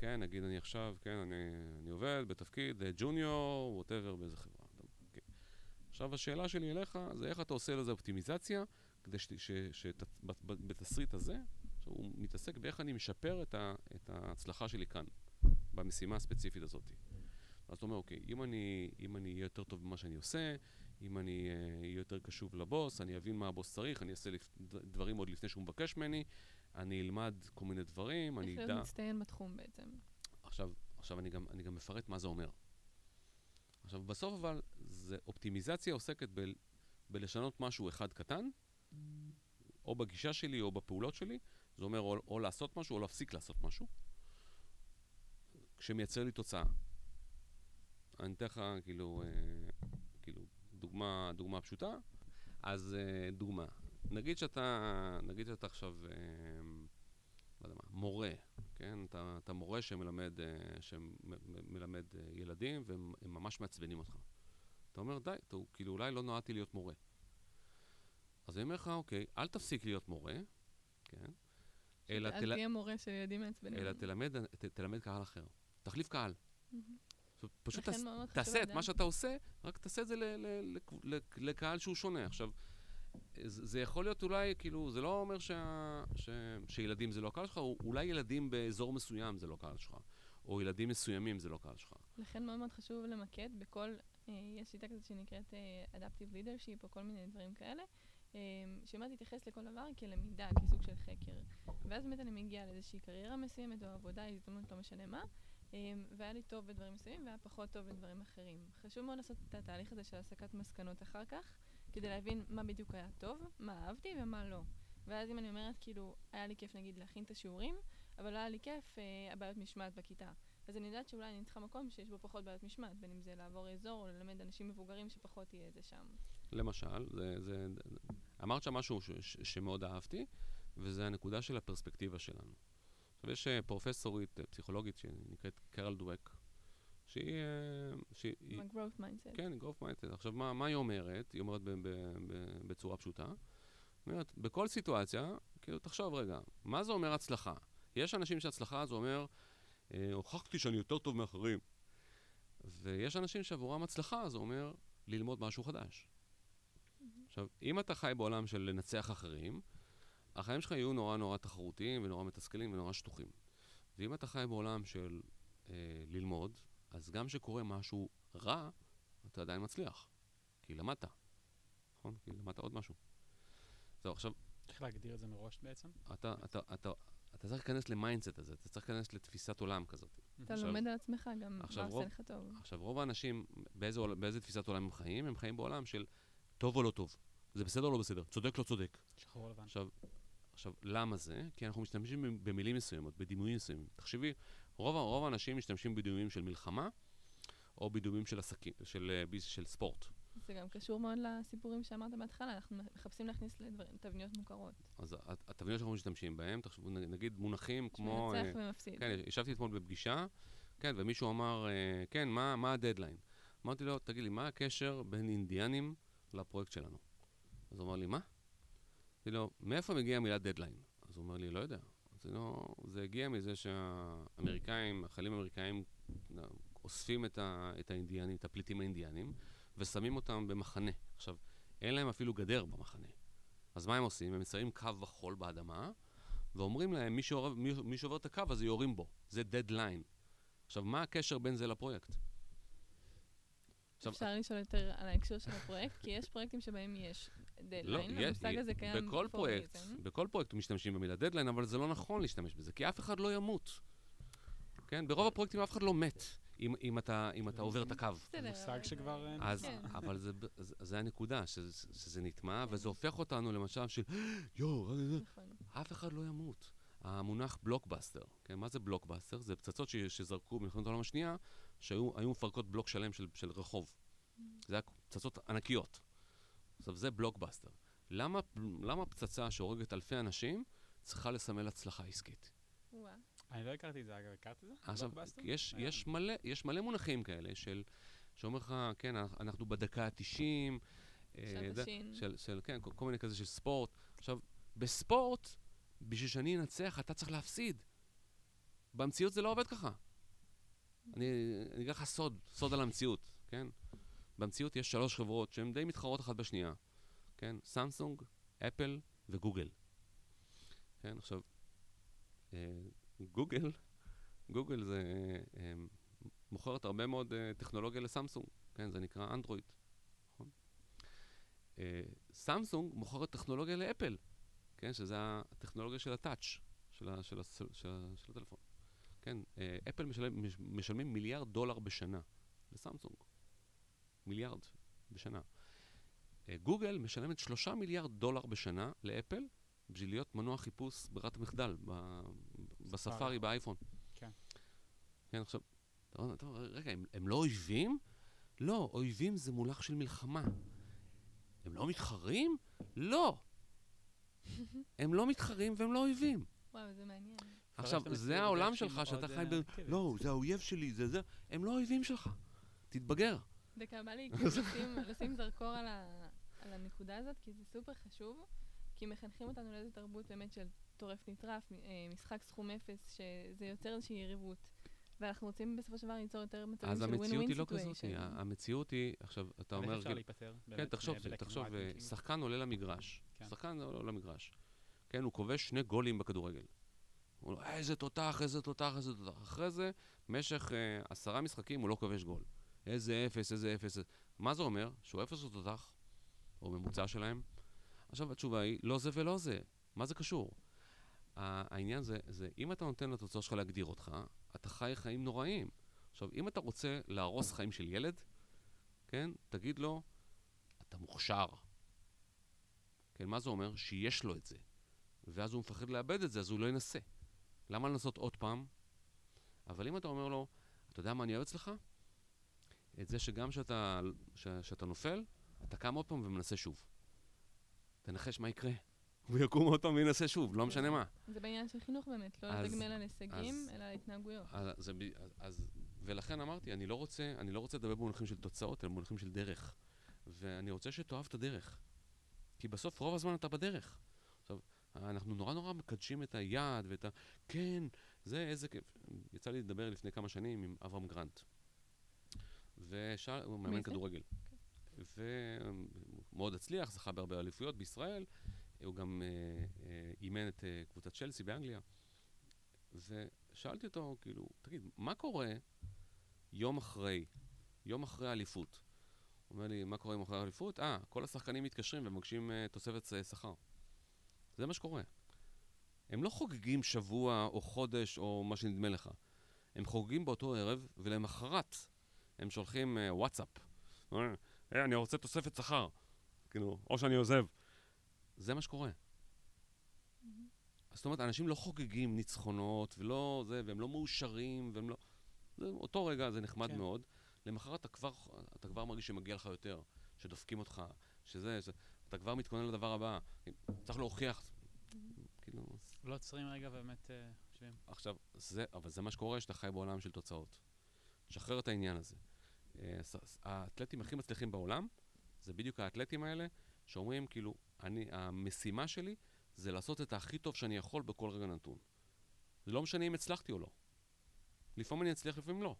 כן, נגיד אני עכשיו, כן, אני, אני עובד בתפקיד ג'וניור, ווטאבר, באיזה חברה. כן. עכשיו השאלה שלי אליך זה איך אתה עושה לזה אופטימיזציה, כדי שבתסריט הזה, הוא מתעסק באיך אני משפר את, ה, את ההצלחה שלי כאן, במשימה הספציפית הזאת. אז אתה אומר, אוקיי, אם אני, אם אני אהיה יותר טוב במה שאני עושה, אם אני אהיה uh, יותר קשוב לבוס, אני אבין מה הבוס צריך, אני אעשה לפ... דברים עוד לפני שהוא מבקש ממני, אני אלמד כל מיני דברים, אני אדע... איך להיות מצטיין בתחום בעצם. עכשיו, עכשיו אני, גם, אני גם מפרט מה זה אומר. עכשיו, בסוף אבל, זה אופטימיזציה עוסקת ב, בלשנות משהו אחד קטן, או בגישה שלי או בפעולות שלי, זה אומר או, או לעשות משהו או להפסיק לעשות משהו, שמייצר לי תוצאה. אני אתן לך כאילו, אה, כאילו דוגמה, דוגמה פשוטה. אז אה, דוגמה, נגיד שאתה, נגיד שאתה עכשיו, אה, לא יודע מה, מורה, כן? אתה, אתה מורה שמלמד, אה, שמלמד אה, ילדים והם ממש מעצבנים אותך. אתה אומר, די, אתה, כאילו אולי לא נועדתי להיות מורה. אז אני אומר לך, אוקיי, אל תפסיק להיות מורה, כן? אלא אל תל... תהיה מורה של ילדים מעצבנים. אלא תלמד, ת, תלמד קהל אחר. תחליף קהל. פשוט תעשה את מה שאתה עושה, רק תעשה את זה לקהל שהוא שונה. עכשיו, זה יכול להיות אולי, כאילו, זה לא אומר שה, ש, שילדים זה לא הקהל שלך, או אולי ילדים באזור מסוים זה לא קהל שלך, או ילדים מסוימים זה לא קהל שלך. לכן מאוד מאוד חשוב למקד בכל, אה, יש שיטה כזאת שנקראת אה, Adaptive Leadership, או כל מיני דברים כאלה, אה, שבאמת להתייחס לכל דבר כלמידה, כסוג של חקר. ואז באמת אני מגיעה לאיזושהי קריירה מסוימת, או עבודה, הזדמנות, לא משנה מה, אה, והיה לי טוב בדברים מסוימים, והיה פחות טוב בדברים אחרים. חשוב מאוד לעשות את התהליך הזה של הסקת מסקנות אחר כך, כדי להבין מה בדיוק היה טוב, מה אהבתי ומה לא. ואז אם אני אומרת, כאילו, היה לי כיף נגיד להכין את השיעורים, אבל לא היה לי כיף אה, הבעיות משמעת בכיתה. אז אני יודעת שאולי אני צריכה מקום שיש בו פחות בעיות משמעת, בין אם זה לעבור אזור או ללמד אנשים מבוגרים שפחות יהיה את זה שם. למשל, זה, זה, אמרת שם משהו ש, ש, שמאוד אהבתי, וזה הנקודה של הפרספקטיבה שלנו. עכשיו, יש אה, פרופסורית אה, פסיכולוגית שנקראת קרל דווק, שהיא... אה, שהיא עם ה-growth mindset. כן, growth mindset. עכשיו, מה, מה היא אומרת? היא אומרת ב, ב, ב, בצורה פשוטה. היא אומרת, בכל סיטואציה, כאילו, תחשוב רגע, מה זה אומר הצלחה? יש אנשים שהצלחה זה אומר, אה, הוכחתי שאני יותר טוב מאחרים. ויש אנשים שעבורם הצלחה זה אומר ללמוד משהו חדש. עכשיו, אם אתה חי בעולם של לנצח אחרים, החיים שלך יהיו נורא נורא תחרותיים ונורא מתסכלים ונורא שטוחים. ואם אתה חי בעולם של אה, ללמוד, אז גם כשקורה משהו רע, אתה עדיין מצליח. כי למדת. נכון? כי למדת עוד משהו. זהו, עכשיו, איך להגדיר את זה מראש בעצם? אתה, אתה, אתה, אתה צריך להיכנס ל mindset הזה, אתה צריך להיכנס לתפיסת עולם כזאת. אתה עכשיו- לומד על עצמך גם מה עכשיו עושה רוב- לך טוב. עכשיו, רוב האנשים, באיזה, באיזה תפיסת עולם הם חיים? הם חיים בעולם של טוב או לא טוב. זה בסדר או לא בסדר? צודק לא צודק. שחור לבן. עכשיו, עכשיו, למה זה? כי אנחנו משתמשים במילים מסוימות, בדימויים מסוימים. תחשבי, רוב, רוב האנשים משתמשים בדימויים של מלחמה, או בדימויים של עסקים, של, אה, ביז- של ספורט. זה גם קשור מאוד לסיפורים שאמרת בהתחלה, אנחנו מחפשים להכניס לדברים, תבניות מוכרות. אז הת- התבניות שאנחנו משתמשים בהם, תחשבו, נגיד מונחים כמו... אה, מנצח ומפסיד. כן, ישבתי אתמול בפגישה, כן, ומישהו אמר, אה, כן, מה, מה הדדליין? אמרתי לו, תגיד לי, מה הקשר בין אינדיאנים לפרויקט שלנו? אז הוא אמר לי, מה? אמרתי לו, מאיפה מגיעה המילה דדליין? אז הוא אומר לי, לא יודע. זה, לא, זה הגיע מזה שהאמריקאים, החיילים האמריקאים אה, אוספים את, ה, את האינדיאנים, את הפליטים האינדיאנים, ושמים אותם במחנה. עכשיו, אין להם אפילו גדר במחנה. אז מה הם עושים? הם מציירים קו בחול באדמה, ואומרים להם, מי שעובר, מי, מי שעובר את הקו הזה יורים בו. זה דדליין. עכשיו, מה הקשר בין זה לפרויקט? עכשיו, אפשר לשאול יותר על ההקשר של הפרויקט, כי יש פרויקטים שבהם יש דדליין, יש- המושג הזה קיים בכל פרויקט. בכל פרויקט משתמשים במילה דדליין, אבל זה לא נכון להשתמש בזה, כי אף אחד לא ימות. כן? ברוב הפרויקטים אף אחד לא מת אם, אם, אתה, אם אתה עובר את הקו. בסדר, מושג שכבר, אה, אז, כן. אבל זה, זה, זה הנקודה, שזה, שזה נטמע, כן. וזה הופך אותנו למצב של, יואו, נכון. אף אחד לא ימות. המונח בלוקבאסטר, כן, מה זה בלוקבאסטר? זה פצצות ש, שזרקו במלחמת העולם השנייה, שהיו היו מפרקות בלוק שלם של, של רחוב. זה היה פצצות ענקיות. עכשיו, זה בלוקבאסטר. למה, למה פצצה שהורגת אלפי אנשים צריכה לסמל הצלחה עסקית? וואה. אני לא הכרתי את זה, אגב, הכרת את זה? עכשיו? יש, מעניין. יש, מלא, יש מלא מונחים כאלה של, שאומר לך, כן, אנחנו- בדקה ה-90, שעת השין. של, של, כן, כל, כל מיני כזה של ספורט. עכשיו, בספורט, בשביל שאני אנצח, אתה צריך להפסיד. במציאות זה לא עובד ככה. אני אני אגיד לך סוד, סוד על המציאות, כן? במציאות יש שלוש חברות שהן די מתחרות אחת בשנייה, כן? סמסונג, אפל וגוגל. כן, עכשיו, אה, גוגל, גוגל זה אה, מוכרת הרבה מאוד אה, טכנולוגיה לסמסונג, כן? זה נקרא אנדרואיד, נכון? אה, סמסונג מוכרת טכנולוגיה לאפל, כן? שזה הטכנולוגיה של הטאץ', של, ה- של, הס- של, ה- של הטלפון. כן, אה, אפל משלם, מש- משלמים מיליארד דולר בשנה לסמסונג. מיליארד בשנה. אה, גוגל משלמת שלושה מיליארד דולר בשנה לאפל בשביל להיות מנוע חיפוש ברירת המחדל ב- בספארי באייפון. כן. כן, עכשיו, אתה אומר, רגע, הם, הם לא אויבים? לא, אויבים זה מונח של מלחמה. הם לא מתחרים? לא. הם לא מתחרים והם לא אויבים. וואו, זה מעניין. עכשיו, זה העולם שלך, שאתה חי אה, ב... אובייקטיבית. לא, זה האויב שלי, זה זה. הם לא האויבים שלך. תתבגר. דקה, בא לי לשים, לשים זרקור על, ה, על הנקודה הזאת, כי זה סופר חשוב, כי מחנכים אותנו לאיזו תרבות באמת של טורף נטרף, אה, משחק סכום אפס, שזה יוצר איזושהי יריבות. ואנחנו רוצים בסופו של דבר ליצור יותר מצבים אז של המציאות ווין היא לא ווין כזאת. המציאות היא, עכשיו, אתה אבל איך אומר... אפשר כאילו- להיפטר? כן, תחשוב, תחשוב, אה, כאילו? שחקן עולה למגרש. כן. שחקן עולה למגרש. כן, הוא כובש שני גולים בכדורגל. הוא אומר, איזה תותח, איזה תותח, איזה תותח. אחרי זה, במשך אה, עשרה משחקים הוא לא כובש גול. איזה אפס, איזה אפס. מה זה אומר? שהוא אפס או תותח? או ממוצע שלהם? עכשיו התשובה היא, לא זה ולא זה. מה זה קשור? העניין זה, זה, אם אתה נותן לתוצאות שלך להגדיר אותך, אתה חי חיים נוראים. עכשיו, אם אתה רוצה להרוס חיים של ילד, כן, תגיד לו, אתה מוכשר. כן, מה זה אומר? שיש לו את זה. ואז הוא מפחד לאבד את זה, אז הוא לא ינסה. למה לנסות עוד פעם? אבל אם אתה אומר לו, אתה יודע מה אני אוהב אצלך? את זה שגם שאתה, ש, שאתה נופל, אתה קם עוד פעם ומנסה שוב. תנחש מה יקרה. הוא יקום עוד פעם וינסה שוב, לא משנה מה. זה בעניין של חינוך באמת, לא לתגמל על הישגים, אלא על התנהגויות. אז, אז, אז, ולכן אמרתי, אני לא רוצה, אני לא רוצה לדבר במונחים של תוצאות, אלא במונחים של דרך. ואני רוצה שתאהב את הדרך. כי בסוף רוב הזמן אתה בדרך. עכשיו, אנחנו נורא נורא מקדשים את היעד ואת ה... כן, זה איזה כיף. יצא לי לדבר לפני כמה שנים עם אברהם גרנט. ושאל, הוא מאמן? כדורגל. ומאוד הצליח, זכה בהרבה אליפויות בישראל. הוא גם אה, אה, אימן את אה, קבוצת צ'לסי באנגליה. ושאלתי אותו, כאילו, תגיד, מה קורה יום אחרי, יום אחרי האליפות? הוא אומר לי, מה קורה יום אחרי האליפות? אה, כל השחקנים מתקשרים ומבקשים תוספת אה, שכר. זה מה שקורה. הם לא חוגגים שבוע או חודש או מה שנדמה לך. הם חוגגים באותו ערב, ולמחרת הם שולחים uh, וואטסאפ. היי, אני רוצה תוספת שכר. כאילו, או שאני עוזב. זה מה שקורה. זאת אומרת, אנשים לא חוגגים ניצחונות, ולא זה, והם לא מאושרים, והם לא... זה, אותו רגע זה נחמד כן. מאוד. למחרת אתה כבר, אתה כבר מרגיש שמגיע לך יותר, שדופקים אותך, שזה, שזה, אתה כבר מתכונן לדבר הבא. צריך להוכיח. כאילו, לא עוצרים רגע באמת אה, חושבים. עכשיו, זה, אבל זה מה שקורה שאתה חי בעולם של תוצאות. שחרר את העניין הזה. אה, האתלטים הכי מצליחים בעולם, זה בדיוק האתלטים האלה, שאומרים, כאילו, אני, המשימה שלי זה לעשות את הכי טוב שאני יכול בכל רגע נתון. זה לא משנה אם הצלחתי או לא. לפעמים אני אצליח, לפעמים לא.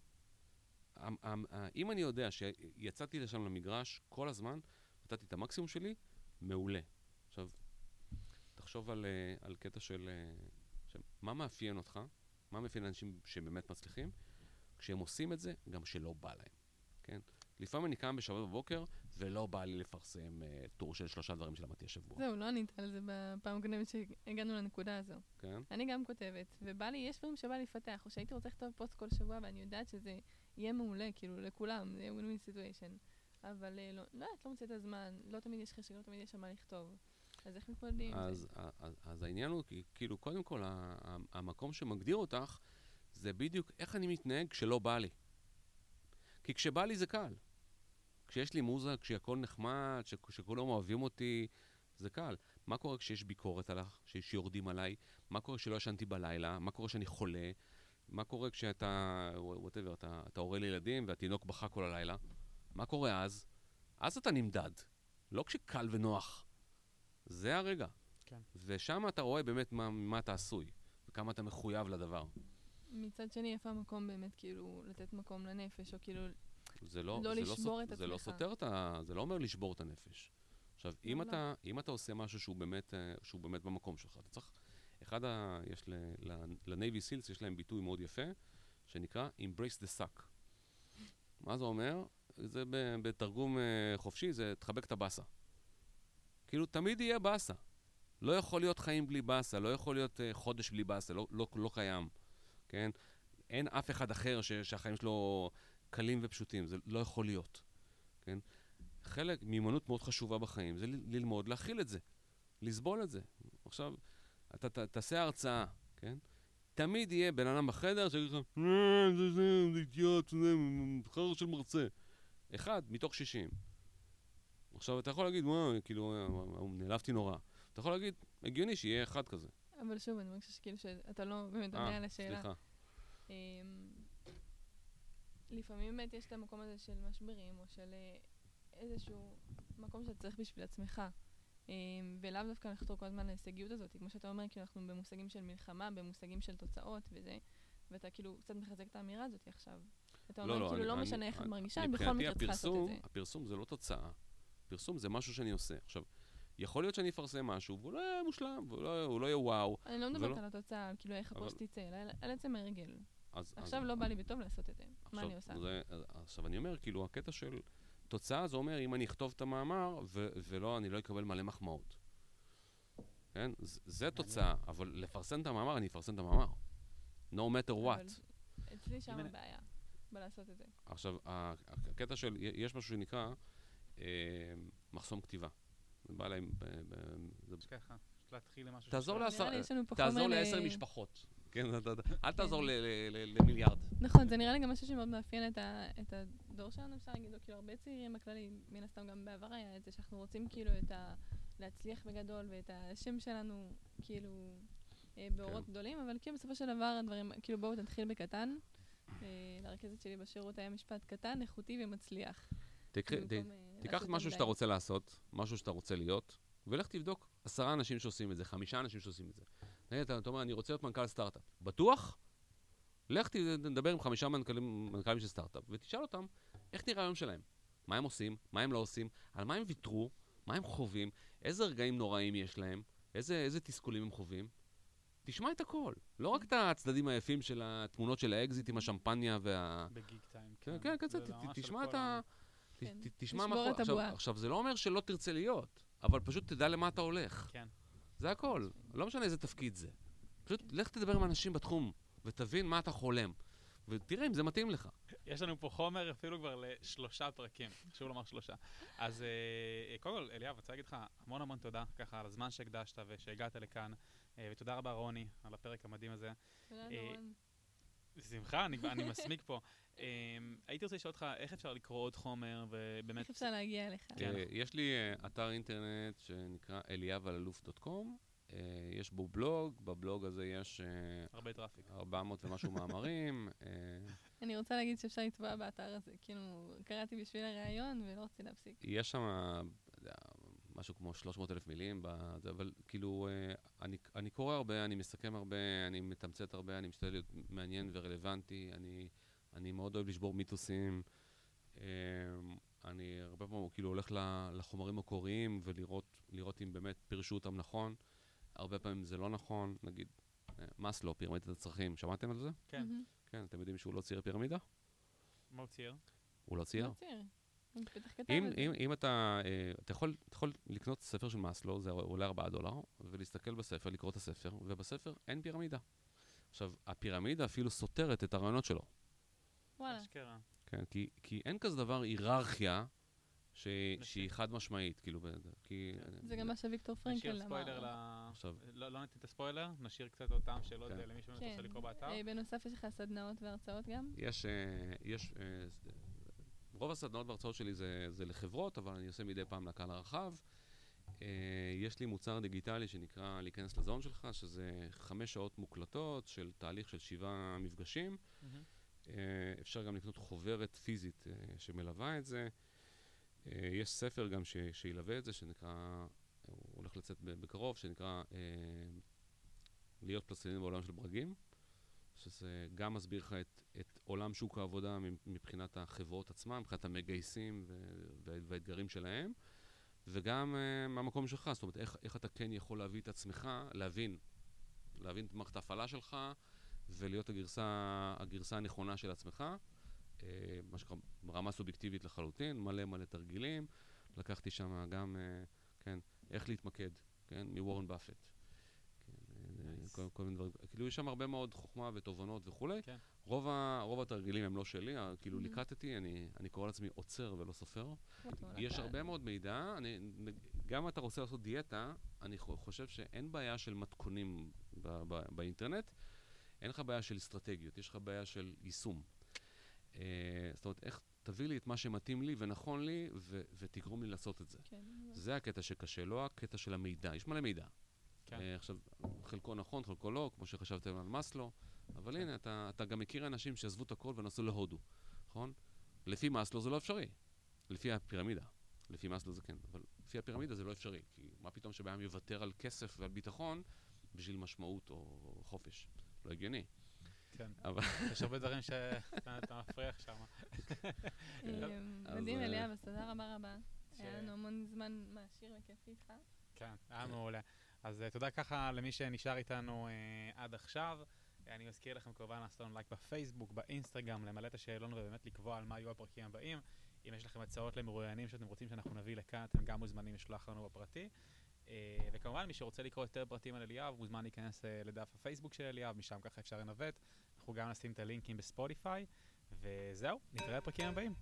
אם אני יודע שיצאתי לשם למגרש כל הזמן, נתתי את המקסימום שלי, מעולה. עכשיו, תחשוב על, אה, על קטע של... אה, עכשיו, מה מאפיין אותך? מה מאפיין אנשים שבאמת מצליחים? כשהם עושים את זה, גם שלא בא להם, כן? לפעמים אני קם בשבת בבוקר, ולא בא לי לפרסם אה, טור של שלושה דברים שלמדתי השבוע, זהו, לא ענית על זה בפעם הקודמת שהגענו לנקודה הזו. כן? אני גם כותבת, ובא לי, יש דברים שבא לי לפתח, או שהייתי רוצה לכתוב פוסט כל שבוע, ואני יודעת שזה יהיה מעולה, כאילו, לכולם, זה יהיה win-win situation. אבל אה, לא, לא יודעת, לא מוצאת את הזמן, לא תמיד יש חשק, לא תמיד יש על מה לכתוב. אז איך מתמודדים עם אז, זה? אז, אז, העניין הוא, כאילו, קודם כל, המקום שמגדיר אותך, זה בדיוק איך אני מתנהג כשלא בא לי. כי כשבא לי זה קל. כשיש לי מוזה, כשהכול נחמד, כשכולם אוהבים אותי, זה קל. מה קורה כשיש ביקורת עליך, שיורדים עליי? מה קורה כשלא ישנתי בלילה? מה קורה כשאני חולה? מה קורה כשאתה, וואטאבר, אתה, אתה הורה לילדים והתינוק בכה כל הלילה? מה קורה אז? אז אתה נמדד, לא כשקל ונוח. זה הרגע. כן. ושם אתה רואה באמת מה, מה אתה עשוי, וכמה אתה מחויב לדבר. מצד שני, איפה המקום באמת, כאילו, לתת מקום לנפש, או כאילו, זה לא, לא זה לשבור סות- את זה לא עצמך. סותר את ה... זה לא אומר לשבור את הנפש. עכשיו, אם לא. אתה, אם אתה עושה משהו שהוא באמת, אה, שהוא באמת במקום שלך, אתה צריך... אחד ה... יש ל... לנייבי סילס, יש להם ביטוי מאוד יפה, שנקרא Embrace the suck. מה זה אומר? זה בתרגום אה, חופשי, זה תחבק את הבאסה. כאילו, תמיד יהיה באסה. לא יכול להיות חיים בלי באסה, לא יכול להיות אה, חודש בלי באסה, לא, לא, לא קיים, כן? אין אף אחד אחר ש, שהחיים שלו קלים ופשוטים, זה לא יכול להיות, כן? חלק, מיומנות מאוד חשובה בחיים זה ללמוד להכיל את זה, לסבול את זה. עכשיו, אתה ת, תעשה הרצאה, כן? תמיד יהיה בן אדם בחדר שיגיד לך, "אה, זה זה, זה אידיוט, זה חרא של מרצה. אחד מתוך שישים. עכשיו, אתה יכול להגיד, וואי, כאילו, אה, נעלבתי נורא. אתה יכול להגיד, הגיוני שיהיה אחד כזה. אבל שוב, אני מרגישה שכאילו שאתה לא באמת עונה על השאלה. סליחה. אמ, לפעמים באמת יש את המקום הזה של משברים, או של אה, איזשהו מקום שאתה צריך בשביל עצמך. אמ, ולאו דווקא לחתור כל הזמן להישגיות הזאת. כמו שאתה אומר, כאילו אנחנו במושגים של מלחמה, במושגים של תוצאות וזה, ואתה כאילו קצת מחזק את האמירה הזאת עכשיו. אתה אומר, כאילו אני- לא אני- משנה איך את אני- מרגישה, בכל מקרה מבחינתי צריך לעשות את זה. הפרסום זה לא תוצאה. פרסום זה משהו שאני עושה. עכשיו, יכול להיות שאני אפרסם משהו, והוא לא יהיה מושלם, והוא לא, הוא לא יהיה וואו. אני לא מדברת ולא- על התוצאה, כאילו איך אבל- הפוסט יצא, אלא על- עצם הרגל. אז, עכשיו אז, לא בא לי בטוב לעשות את זה. מה אני עושה? זה, עכשיו, אני אומר, כאילו, הקטע של תוצאה זה אומר, אם אני אכתוב את המאמר, ו- ולא, אני לא אקבל מלא מחמאות. כן? ז- זה תוצאה, אבל לפרסם את המאמר, אני אפרסם את המאמר. no matter what. אצלי שם הבעיה, בלעשות את זה. עכשיו, הקטע של, יש משהו שנקרא אה, מחסום כתיבה. זה בא יש ככה, להתחיל עם משהו תעזור. לעשר- משפחות. כן, אל תעזור ל- ל- ל- למיליארד. נכון, זה נראה לי גם משהו שמאוד מאפיין את, הדור שלנו, אפשר להגיד, כאילו הרבה צעירים בכללי, מן הסתם גם בעבר היה את זה, שאנחנו רוצים כאילו את ה... להצליח בגדול ואת השם שלנו כאילו אה, באורות כן. גדולים, אבל כאילו בסופו של דבר הדברים, כאילו בואו תתחיל בקטן. אה, לרכזת שלי בשירות היה משפט קטן, איכותי ומצליח. תקחי- ת- במקום, אה, תיקח משהו שאתה. רוצה לעשות, משהו שאתה רוצה להיות, ולך תבדוק עשרה אנשים שעושים את זה, חמישה אנשים שעושים את זה. נגיד, אתה אומר, אני רוצה להיות מנכ"ל סטארט-אפ. בטוח? לך תדבר עם חמישה מנכ"לים, מנכ"לים של סטארט-אפ, ותשאל אותם איך נראה היום שלהם. מה הם עושים, מה הם לא עושים, על מה הם ויתרו, מה הם חווים, איזה רגעים נוראים יש להם, איזה, איזה תסכולים הם חווים. תשמע את הכל, לא רק את הצדדים היפים של התמונות של האקזיט עם השמפניה וה... ב Geektime. כן, כן, ממש ת- על תשמע את ה... כן. ת- תשמע מה... לשבור את עכשיו- הבועה. עכשיו, זה לא אומר שלא תרצה להיות, אבל פשוט תדע למה אתה הולך. כן. זה הכל. לא משנה איזה תפקיד זה. פשוט לך תדבר עם אנשים בתחום, ותבין מה אתה חולם. ותראה אם זה מתאים לך. יש לנו פה חומר אפילו כבר לשלושה פרקים, חשוב לומר שלושה. אז אה, קודם כל, אליאב, רוצה להגיד לך המון המון תודה, ככה, על הזמן שהקדשת ושהגעת לכאן, אה, ותודה רבה, רוני, על הפרק המדהים הזה. תודה, אה, דורון. בשמחה, אני, אני מסמיק פה. אה, הייתי רוצה לשאול אותך, איך אפשר לקרוא עוד חומר, ובאמת... איך אפשר להגיע אליך? כן. אה, יש לי אה, אתר אינטרנט שנקרא eliavalaluf.com. אה, יש בו בלוג, בבלוג הזה יש אה, הרבה traffic. 400 ומשהו מאמרים. אה, אני רוצה להגיד שאפשר לטבוע באתר הזה. כאילו, קראתי בשביל הראיון ולא רציתי להפסיק. יש שם משהו כמו 300 אלף מילים, בזה, אבל כאילו, אה, אני, אני קורא הרבה, אני מסכם הרבה, אני מתמצת הרבה, אני משתדל להיות מעניין ורלוונטי, אני, אני מאוד אוהב לשבור מיתוסים. אה, אני הרבה פעמים כאילו הולך לחומרים מקוריים ולראות לראות אם באמת פירשו אותם נכון. הרבה פעמים זה לא נכון, נגיד, אה, מאסלו, פירמידת הצרכים, שמעתם על זה? כן. כן, אתם יודעים שהוא לא צייר פירמידה? מה הוא צייר? הוא לא צייר. כתב אם. אם, אם אתה, אה, אתה יכול, אתה יכול לקנות ספר של מאסלו, זה עולה 4 דולר, ולהסתכל בספר, לקרוא את הספר, ובספר אין פירמידה. עכשיו, הפירמידה אפילו סותרת את הרעיונות שלו, וואלה. אשכרה. כן? כי, כי אין כזה דבר היררכיה ש, שהיא חד משמעית, כאילו, כי... זה גם מה שוויקטור פרנקל נשאיר אמר. ספוילר ל... עכשיו, לא לא ניתן את הספוילר, נשאיר קצת עוד טעם שאלות כן. אה, למי שבאמת כן. רוצה לקרוא באתר. אה, בנוסף, יש לך סדנאות והרצאות גם? יש, אה, אה, רוב הסדנאות וההרצאות שלי זה, זה לחברות, אבל אני עושה מדי פעם לקהל הרחב. אה, יש לי מוצר דיגיטלי שנקרא להיכנס לזון שלך, שזה חמש שעות מוקלטות של תהליך של שבעה מפגשים. מהמם. אה, אפשר גם לקנות חוברת פיזית אה, שמלווה את זה. יש ספר גם ש, שילווה את זה, שנקרא, הוא הולך לצאת בקרוב, שנקרא להיות פלסטינים בעולם של ברגים, שזה גם מסביר לך את, את עולם שוק העבודה מבחינת החברות עצמן, מבחינת המגייסים והאתגרים שלהם, וגם אה, מהמקום שלך, זאת אומרת, איך, איך אתה כן יכול להביא את עצמך, להבין, להבין את מערכת ההפעלה שלך, ולהיות הגרסה, הגרסה הנכונה של עצמך, אה, מה שנקרא ברמה סובייקטיבית לחלוטין, מלא מלא תרגילים. לקחתי שם גם, אה, כן, איך להתמקד, כן, מוורן באפט. כן. כל, כל מיני דברים, כאילו יש שם הרבה מאוד חוכמה ותובנות וכולי. כן. רוב, ה, רוב התרגילים הם לא שלי, כאילו Mhm. ליקטתי, אני, אני קורא לעצמי עוצר ולא סופר. וואלה, יש אתה- הרבה מאוד מידע, אני, גם אם אתה רוצה לעשות דיאטה, אני חו- חושב שאין בעיה של מתכונים ב- ב- באינטרנט, אין לך בעיה של אסטרטגיות, יש לך בעיה של יישום. אה, זאת אומרת, איך תביא לי את מה שמתאים לי ונכון לי, ו- ותגרום לי לעשות את זה. כן. זה הקטע שקשה, לא הקטע של המידע. יש מלא מידע. כן. אה, עכשיו, חלקו נכון, חלקו לא, כמו שחשבתם על מאסלו, אבל כן. הנה, אתה, אתה גם מכיר אנשים שעזבו את הכל ונסעו להודו, נכון? לפי מאסלו זה לא אפשרי. לפי הפירמידה. לפי מאסלו זה כן, אבל לפי הפירמידה זה לא אפשרי. כי מה פתאום שבן אדם יוותר על כסף ועל ביטחון בשביל משמעות או חופש? לא הגיוני. כן. אבל- יש הרבה דברים שאתה מפריח שם. מדהים, אה, אליאב, אז תודה רבה רבה. היה לנו המון זמן מעשיר וכיפי איתך. כן, היה מעולה. אז אה, תודה ככה למי שנשאר איתנו אה, עד עכשיו. אני מזכיר לכם כמובן לעשות לנו לייק בפייסבוק, באינסטגרם, למלא את השאלון ובאמת לקבוע על מה יהיו הפרקים הבאים. אם יש לכם הצעות למרואיינים שאתם רוצים שאנחנו נביא לכאן, אתם גם מוזמנים לשלוח לנו בפרטי. אה, וכמובן, מי שרוצה לקרוא יותר פרטים על אליאב, מוזמן להיכנס אה, לדף הפייסבוק של אליאב, משם ככה אפשר לנווט. אנחנו גם נשים את הלינקים בספוטיפיי, וזהו, נתראה בפרקים הבאים.